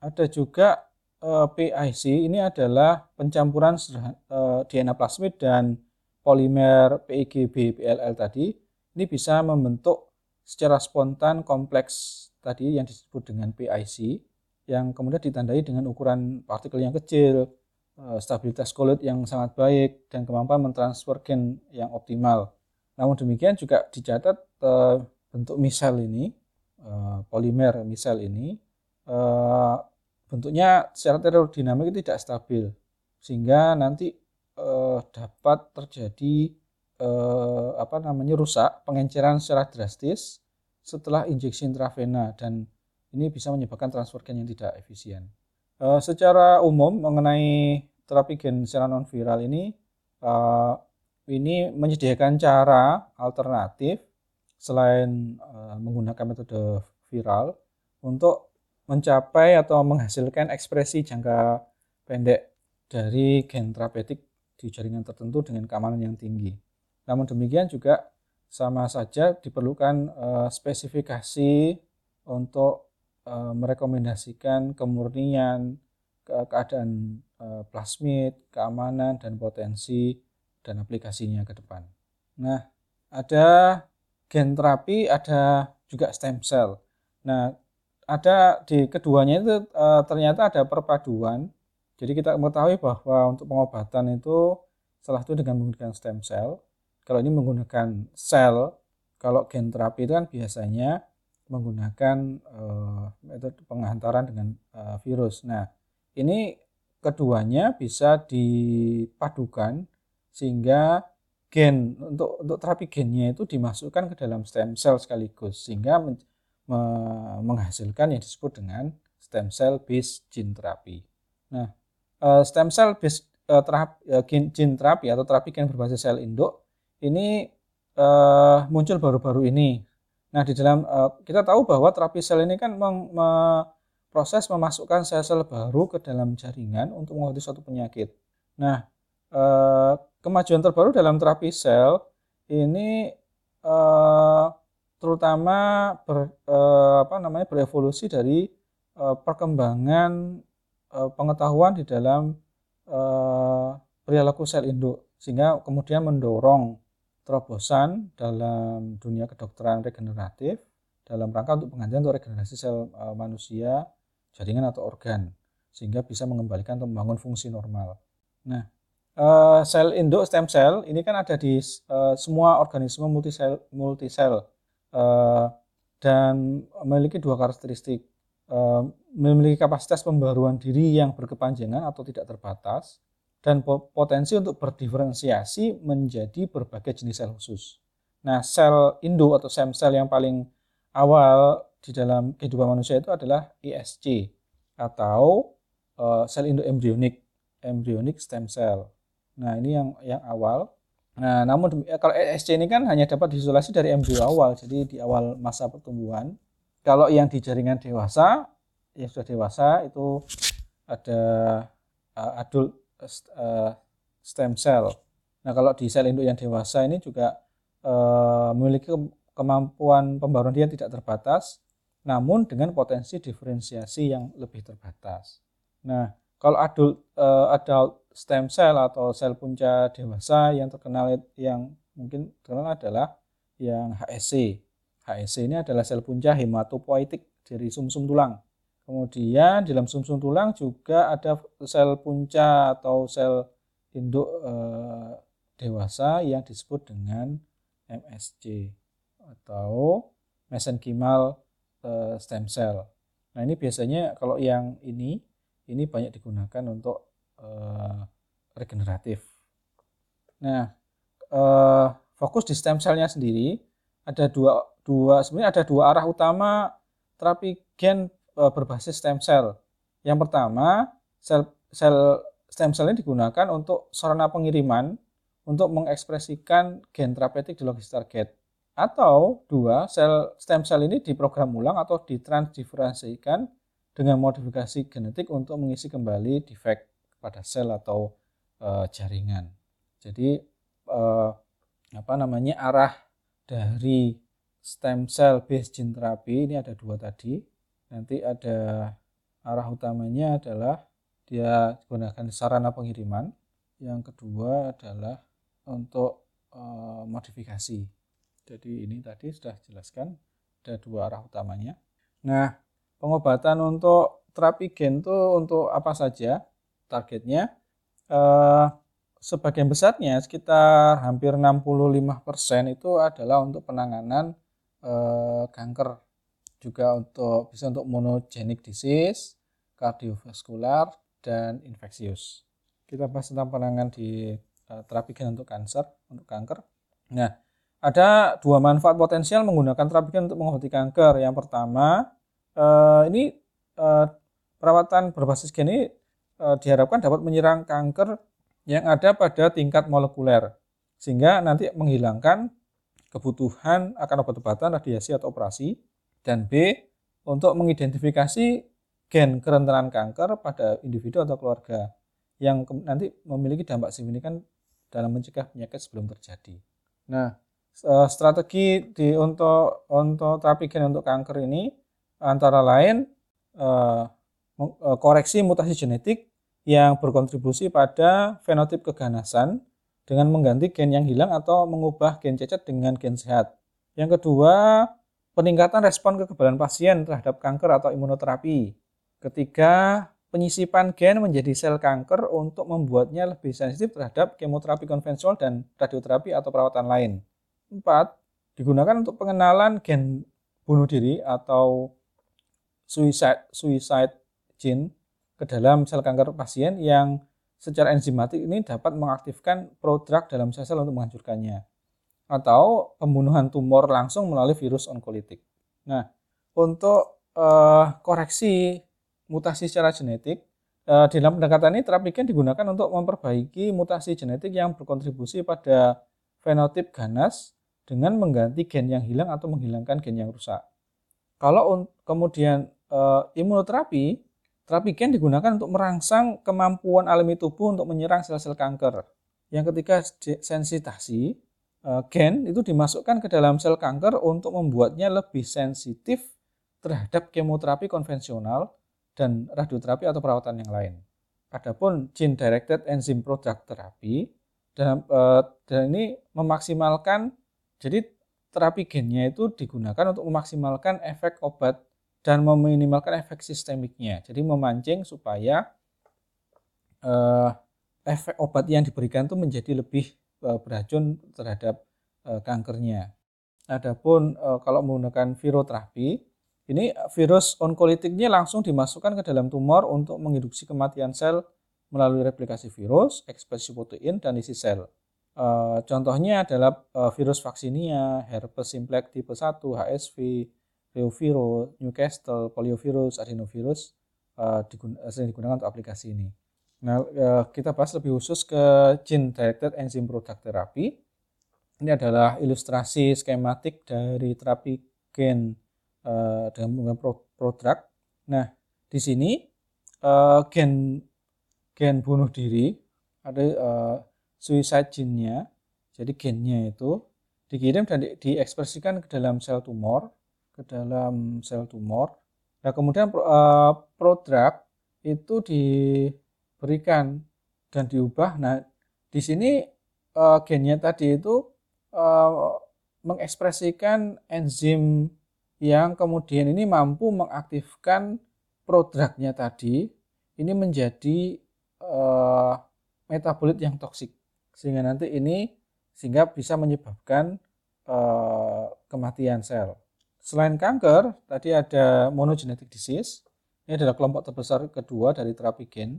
Speaker 1: ada juga uh, eh, PIC ini adalah pencampuran eh, DNA plasmid dan polimer PIGB PLL tadi. Ini bisa membentuk secara spontan kompleks tadi yang disebut dengan PIC yang kemudian ditandai dengan ukuran partikel yang kecil, uh, stabilitas kulit yang sangat baik, dan kemampuan mentransfer gen yang optimal. Namun demikian juga dicatat uh, bentuk misel ini, uh, polimer misel ini, bentuknya secara termodinamik tidak stabil sehingga nanti eh, dapat terjadi eh, apa namanya rusak pengenceran secara drastis setelah injeksi intravena dan ini bisa menyebabkan transfer gen yang tidak efisien. Eh, secara umum mengenai terapi gen secara non viral ini eh, ini menyediakan cara alternatif selain eh, menggunakan metode viral untuk mencapai atau menghasilkan ekspresi jangka pendek dari gen terapeutik di jaringan tertentu dengan keamanan yang tinggi. Namun demikian juga sama saja diperlukan uh, spesifikasi untuk uh, merekomendasikan kemurnian, ke keadaan uh, plasmid, keamanan dan potensi dan aplikasinya ke depan. Nah, ada gen terapi, ada juga stem cell. Nah, ada di keduanya itu e, ternyata ada perpaduan. Jadi kita mengetahui bahwa untuk pengobatan itu salah satu dengan menggunakan stem cell. Kalau ini menggunakan sel, kalau gen terapi itu kan biasanya menggunakan e, metode penghantaran dengan e, virus. Nah, ini keduanya bisa dipadukan sehingga gen untuk untuk terapi gennya itu dimasukkan ke dalam stem cell sekaligus sehingga menghasilkan yang disebut dengan stem cell based gene therapy. Nah, eh, stem cell based eh, terapi, eh, gene terapi atau terapi gen berbasis sel induk ini muncul baru-baru ini. Nah, di dalam kita tahu bahwa terapi sel ini kan proses memasukkan sel-sel baru ke dalam jaringan untuk mengobati suatu penyakit. Nah, eh, kemajuan terbaru dalam terapi sel ini eh, terutama ber, eh, apa namanya berevolusi dari eh, perkembangan eh, pengetahuan di dalam eh, perilaku sel induk sehingga kemudian mendorong terobosan dalam dunia kedokteran regeneratif dalam rangka untuk penggantian untuk regenerasi sel uh, manusia, jaringan atau organ sehingga bisa mengembalikan atau membangun fungsi normal. Nah, uh, sel induk stem cell ini kan ada di uh, semua organisme multisel multisel dan memiliki dua karakteristik memiliki kapasitas pembaruan diri yang berkepanjangan atau tidak terbatas dan potensi untuk berdiferensiasi menjadi berbagai jenis sel khusus. Nah, sel induk atau stem cell yang paling awal di dalam kehidupan manusia itu adalah ISC atau uh, sel induk embrionik, embryonic stem cell. Nah, ini yang yang awal. Nah, namun kalau ISC ini kan hanya dapat diisolasi dari embrio awal, jadi di awal masa pertumbuhan. Kalau yang di jaringan dewasa, yang sudah dewasa itu ada uh, adult uh, stem cell. Nah, kalau di sel induk yang dewasa ini juga uh, memiliki kemampuan pembaruan dia tidak terbatas, namun dengan potensi diferensiasi yang lebih terbatas. Nah, kalau adult adult stem cell atau sel punca dewasa yang terkenal yang mungkin terkenal adalah yang HSC. HSC ini adalah sel punca hematopoietik dari sumsum -sum tulang. Kemudian di dalam sumsum -sum tulang juga ada sel punca atau sel induk eh, dewasa yang disebut dengan MSC atau mesenkimal eh, stem cell. Nah ini biasanya kalau yang ini ini banyak digunakan untuk eh, regeneratif. Nah eh, fokus di stem cellnya sendiri ada dua dua sebenarnya ada dua arah utama terapi gen berbasis stem cell. Yang pertama, sel sel stem cell ini digunakan untuk sarana pengiriman untuk mengekspresikan gen terapeutik di logis target. Atau dua, sel stem cell ini diprogram ulang atau ditransdiferensikan dengan modifikasi genetik untuk mengisi kembali defek pada sel atau e, jaringan. Jadi e, apa namanya arah dari stem cell based gene therapy ini ada dua tadi nanti ada arah utamanya adalah dia gunakan sarana pengiriman. Yang kedua adalah untuk e, modifikasi. Jadi ini tadi sudah jelaskan ada dua arah utamanya. Nah pengobatan untuk terapi gen itu untuk apa saja? Targetnya e, sebagian besarnya sekitar hampir 65% itu adalah untuk penanganan e, kanker juga untuk bisa untuk monogenic disease, kardiovaskular, dan infeksius. Kita bahas tentang penanganan di uh, terapi gen untuk kanker, untuk kanker. Nah, ada dua manfaat potensial menggunakan terapi gen untuk mengobati kanker. Yang pertama, uh, ini uh, perawatan berbasis gen ini diharapkan dapat menyerang kanker yang ada pada tingkat molekuler, sehingga nanti menghilangkan kebutuhan akan obat-obatan, radiasi atau operasi dan B untuk mengidentifikasi gen kerentanan kanker pada individu atau keluarga yang nanti memiliki dampak signifikan dalam mencegah penyakit sebelum terjadi. Nah, eh, strategi di untuk untuk terapi gen untuk kanker ini antara lain eh, eh, koreksi mutasi genetik yang berkontribusi pada fenotip keganasan dengan mengganti gen yang hilang atau mengubah gen cacat dengan gen sehat. Yang kedua, peningkatan respon kekebalan pasien terhadap kanker atau imunoterapi. Ketiga, penyisipan gen menjadi sel kanker untuk membuatnya lebih sensitif terhadap kemoterapi konvensional dan radioterapi atau perawatan lain. Empat, digunakan untuk pengenalan gen bunuh diri atau suicide, suicide gene ke dalam sel kanker pasien yang secara enzimatik ini dapat mengaktifkan prodrug dalam sel-sel untuk menghancurkannya atau pembunuhan tumor langsung melalui virus onkolitik. Nah, untuk uh, koreksi mutasi secara genetik, uh, dalam pendekatan ini terapi gen digunakan untuk memperbaiki mutasi genetik yang berkontribusi pada fenotip ganas dengan mengganti gen yang hilang atau menghilangkan gen yang rusak. Kalau kemudian uh, imunoterapi, terapi gen digunakan untuk merangsang kemampuan alami tubuh untuk menyerang sel-sel kanker. Yang ketiga sensitasi, gen itu dimasukkan ke dalam sel kanker untuk membuatnya lebih sensitif terhadap kemoterapi konvensional dan radioterapi atau perawatan yang lain. Adapun gene directed enzyme product therapy dan, uh, dan ini memaksimalkan jadi terapi gennya itu digunakan untuk memaksimalkan efek obat dan meminimalkan efek sistemiknya. Jadi memancing supaya uh, efek obat yang diberikan itu menjadi lebih beracun terhadap uh, kankernya. Adapun uh, kalau menggunakan viroterapi, ini virus onkolitiknya langsung dimasukkan ke dalam tumor untuk menginduksi kematian sel melalui replikasi virus, ekspresi protein, dan isi sel. Contohnya adalah virus vaksinia, herpes simplex tipe 1, HSV, reovirus, Newcastle, poliovirus, adenovirus sering digunakan untuk aplikasi ini. Nah, e, kita bahas lebih khusus ke gene directed enzyme product therapy. Ini adalah ilustrasi skematik dari terapi gen uh, dengan menggunakan produk. Nah, di sini uh, gen gen bunuh diri ada suicide gene-nya. Jadi gennya itu dikirim dan di, diekspresikan ke dalam sel tumor, ke dalam sel tumor. Nah, kemudian produk itu diberikan dan diubah. Nah, di sini uh, gennya tadi itu uh, mengekspresikan enzim yang kemudian ini mampu mengaktifkan produknya tadi ini menjadi uh, metabolit yang toksik sehingga nanti ini sehingga bisa menyebabkan uh, kematian sel. Selain kanker, tadi ada monogenetic disease. Ini adalah kelompok terbesar kedua dari terapi gen.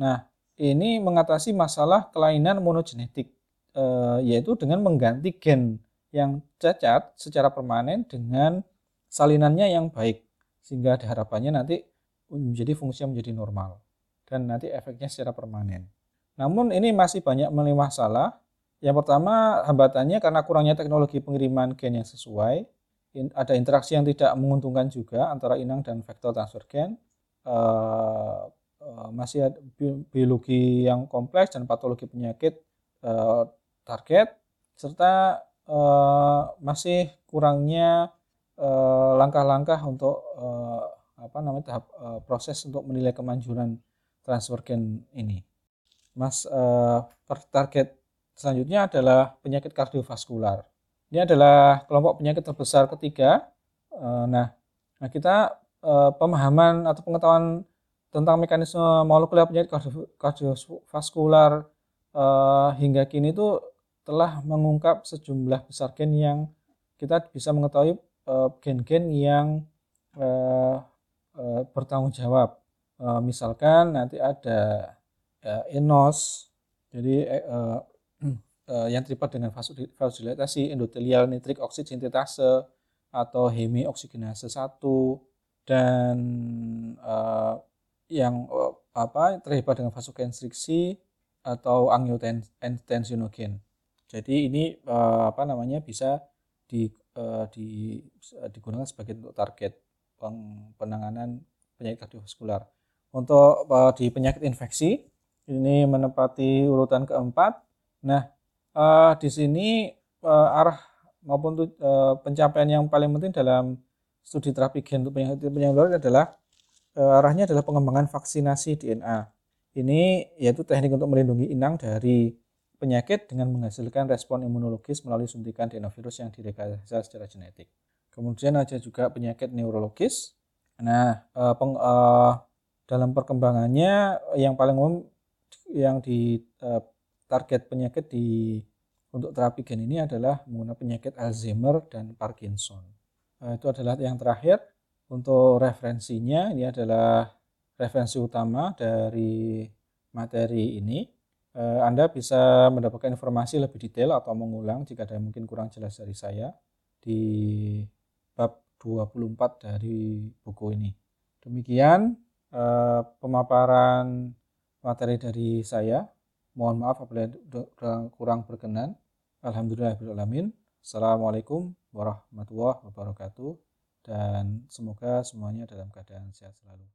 Speaker 1: Nah, ini mengatasi masalah kelainan monogenetik, uh, yaitu dengan mengganti gen yang cacat secara permanen dengan salinannya yang baik sehingga harapannya nanti menjadi fungsinya menjadi normal dan nanti efeknya secara permanen. Namun ini masih banyak melalui masalah. Yang pertama hambatannya karena kurangnya teknologi pengiriman gen yang sesuai, ada interaksi yang tidak menguntungkan juga antara inang dan vektor transfer gen. Uh, masih ada biologi yang kompleks dan patologi penyakit uh, target serta uh, masih kurangnya Eh, langkah-langkah untuk uh, apa namanya tahap uh, proses untuk menilai kemanjuran transfer gen ini. Mas uh, target selanjutnya adalah penyakit kardiovaskular. Ini adalah kelompok penyakit terbesar ketiga. Uh, nah, nah kita uh, pemahaman atau pengetahuan tentang mekanisme molekuler penyakit kardiovaskular uh, hingga kini itu telah mengungkap sejumlah besar gen yang kita bisa mengetahui Eh, gen-gen yang uh, uh, bertanggung jawab. Uh, misalkan nanti ada uh, enos, jadi uh, uh, yang terlibat dengan vasodilatasi, endotelial nitrik oksid sintetase atau hemioksigenase 1 dan uh, yang uh, apa terlibat dengan vasokonstriksi atau angiotensinogen. Jadi ini uh, apa namanya bisa di uh, di, uh, digunakan sebagai untuk target penanganan penyakit kardiovaskular. Untuk di penyakit infeksi ini menempati urutan keempat. Nah, di sini arah maupun pencapaian yang paling penting dalam studi terapi gen untuk penyakit penyakit adalah arahnya adalah pengembangan vaksinasi DNA. Ini yaitu teknik untuk melindungi inang dari penyakit dengan menghasilkan respon imunologis melalui suntikan adenovirus yang direkayasa secara genetik. Kemudian ada juga penyakit neurologis. Nah, eh, peng, eh, dalam perkembangannya yang paling umum yang di eh, target penyakit di untuk terapi gen ini adalah menggunakan penyakit Alzheimer dan Parkinson. Eh, itu adalah yang terakhir. Untuk referensinya ini adalah referensi utama dari materi ini. Eh, Anda bisa mendapatkan informasi lebih detail atau mengulang jika ada yang mungkin kurang jelas dari saya di bab 24 dari buku ini. Demikian eh, pemaparan materi dari saya. Mohon maaf apabila kurang berkenan. Alhamdulillahirrahmanirrahim. Assalamualaikum warahmatullahi wabarakatuh. Dan semoga semuanya dalam keadaan sehat selalu.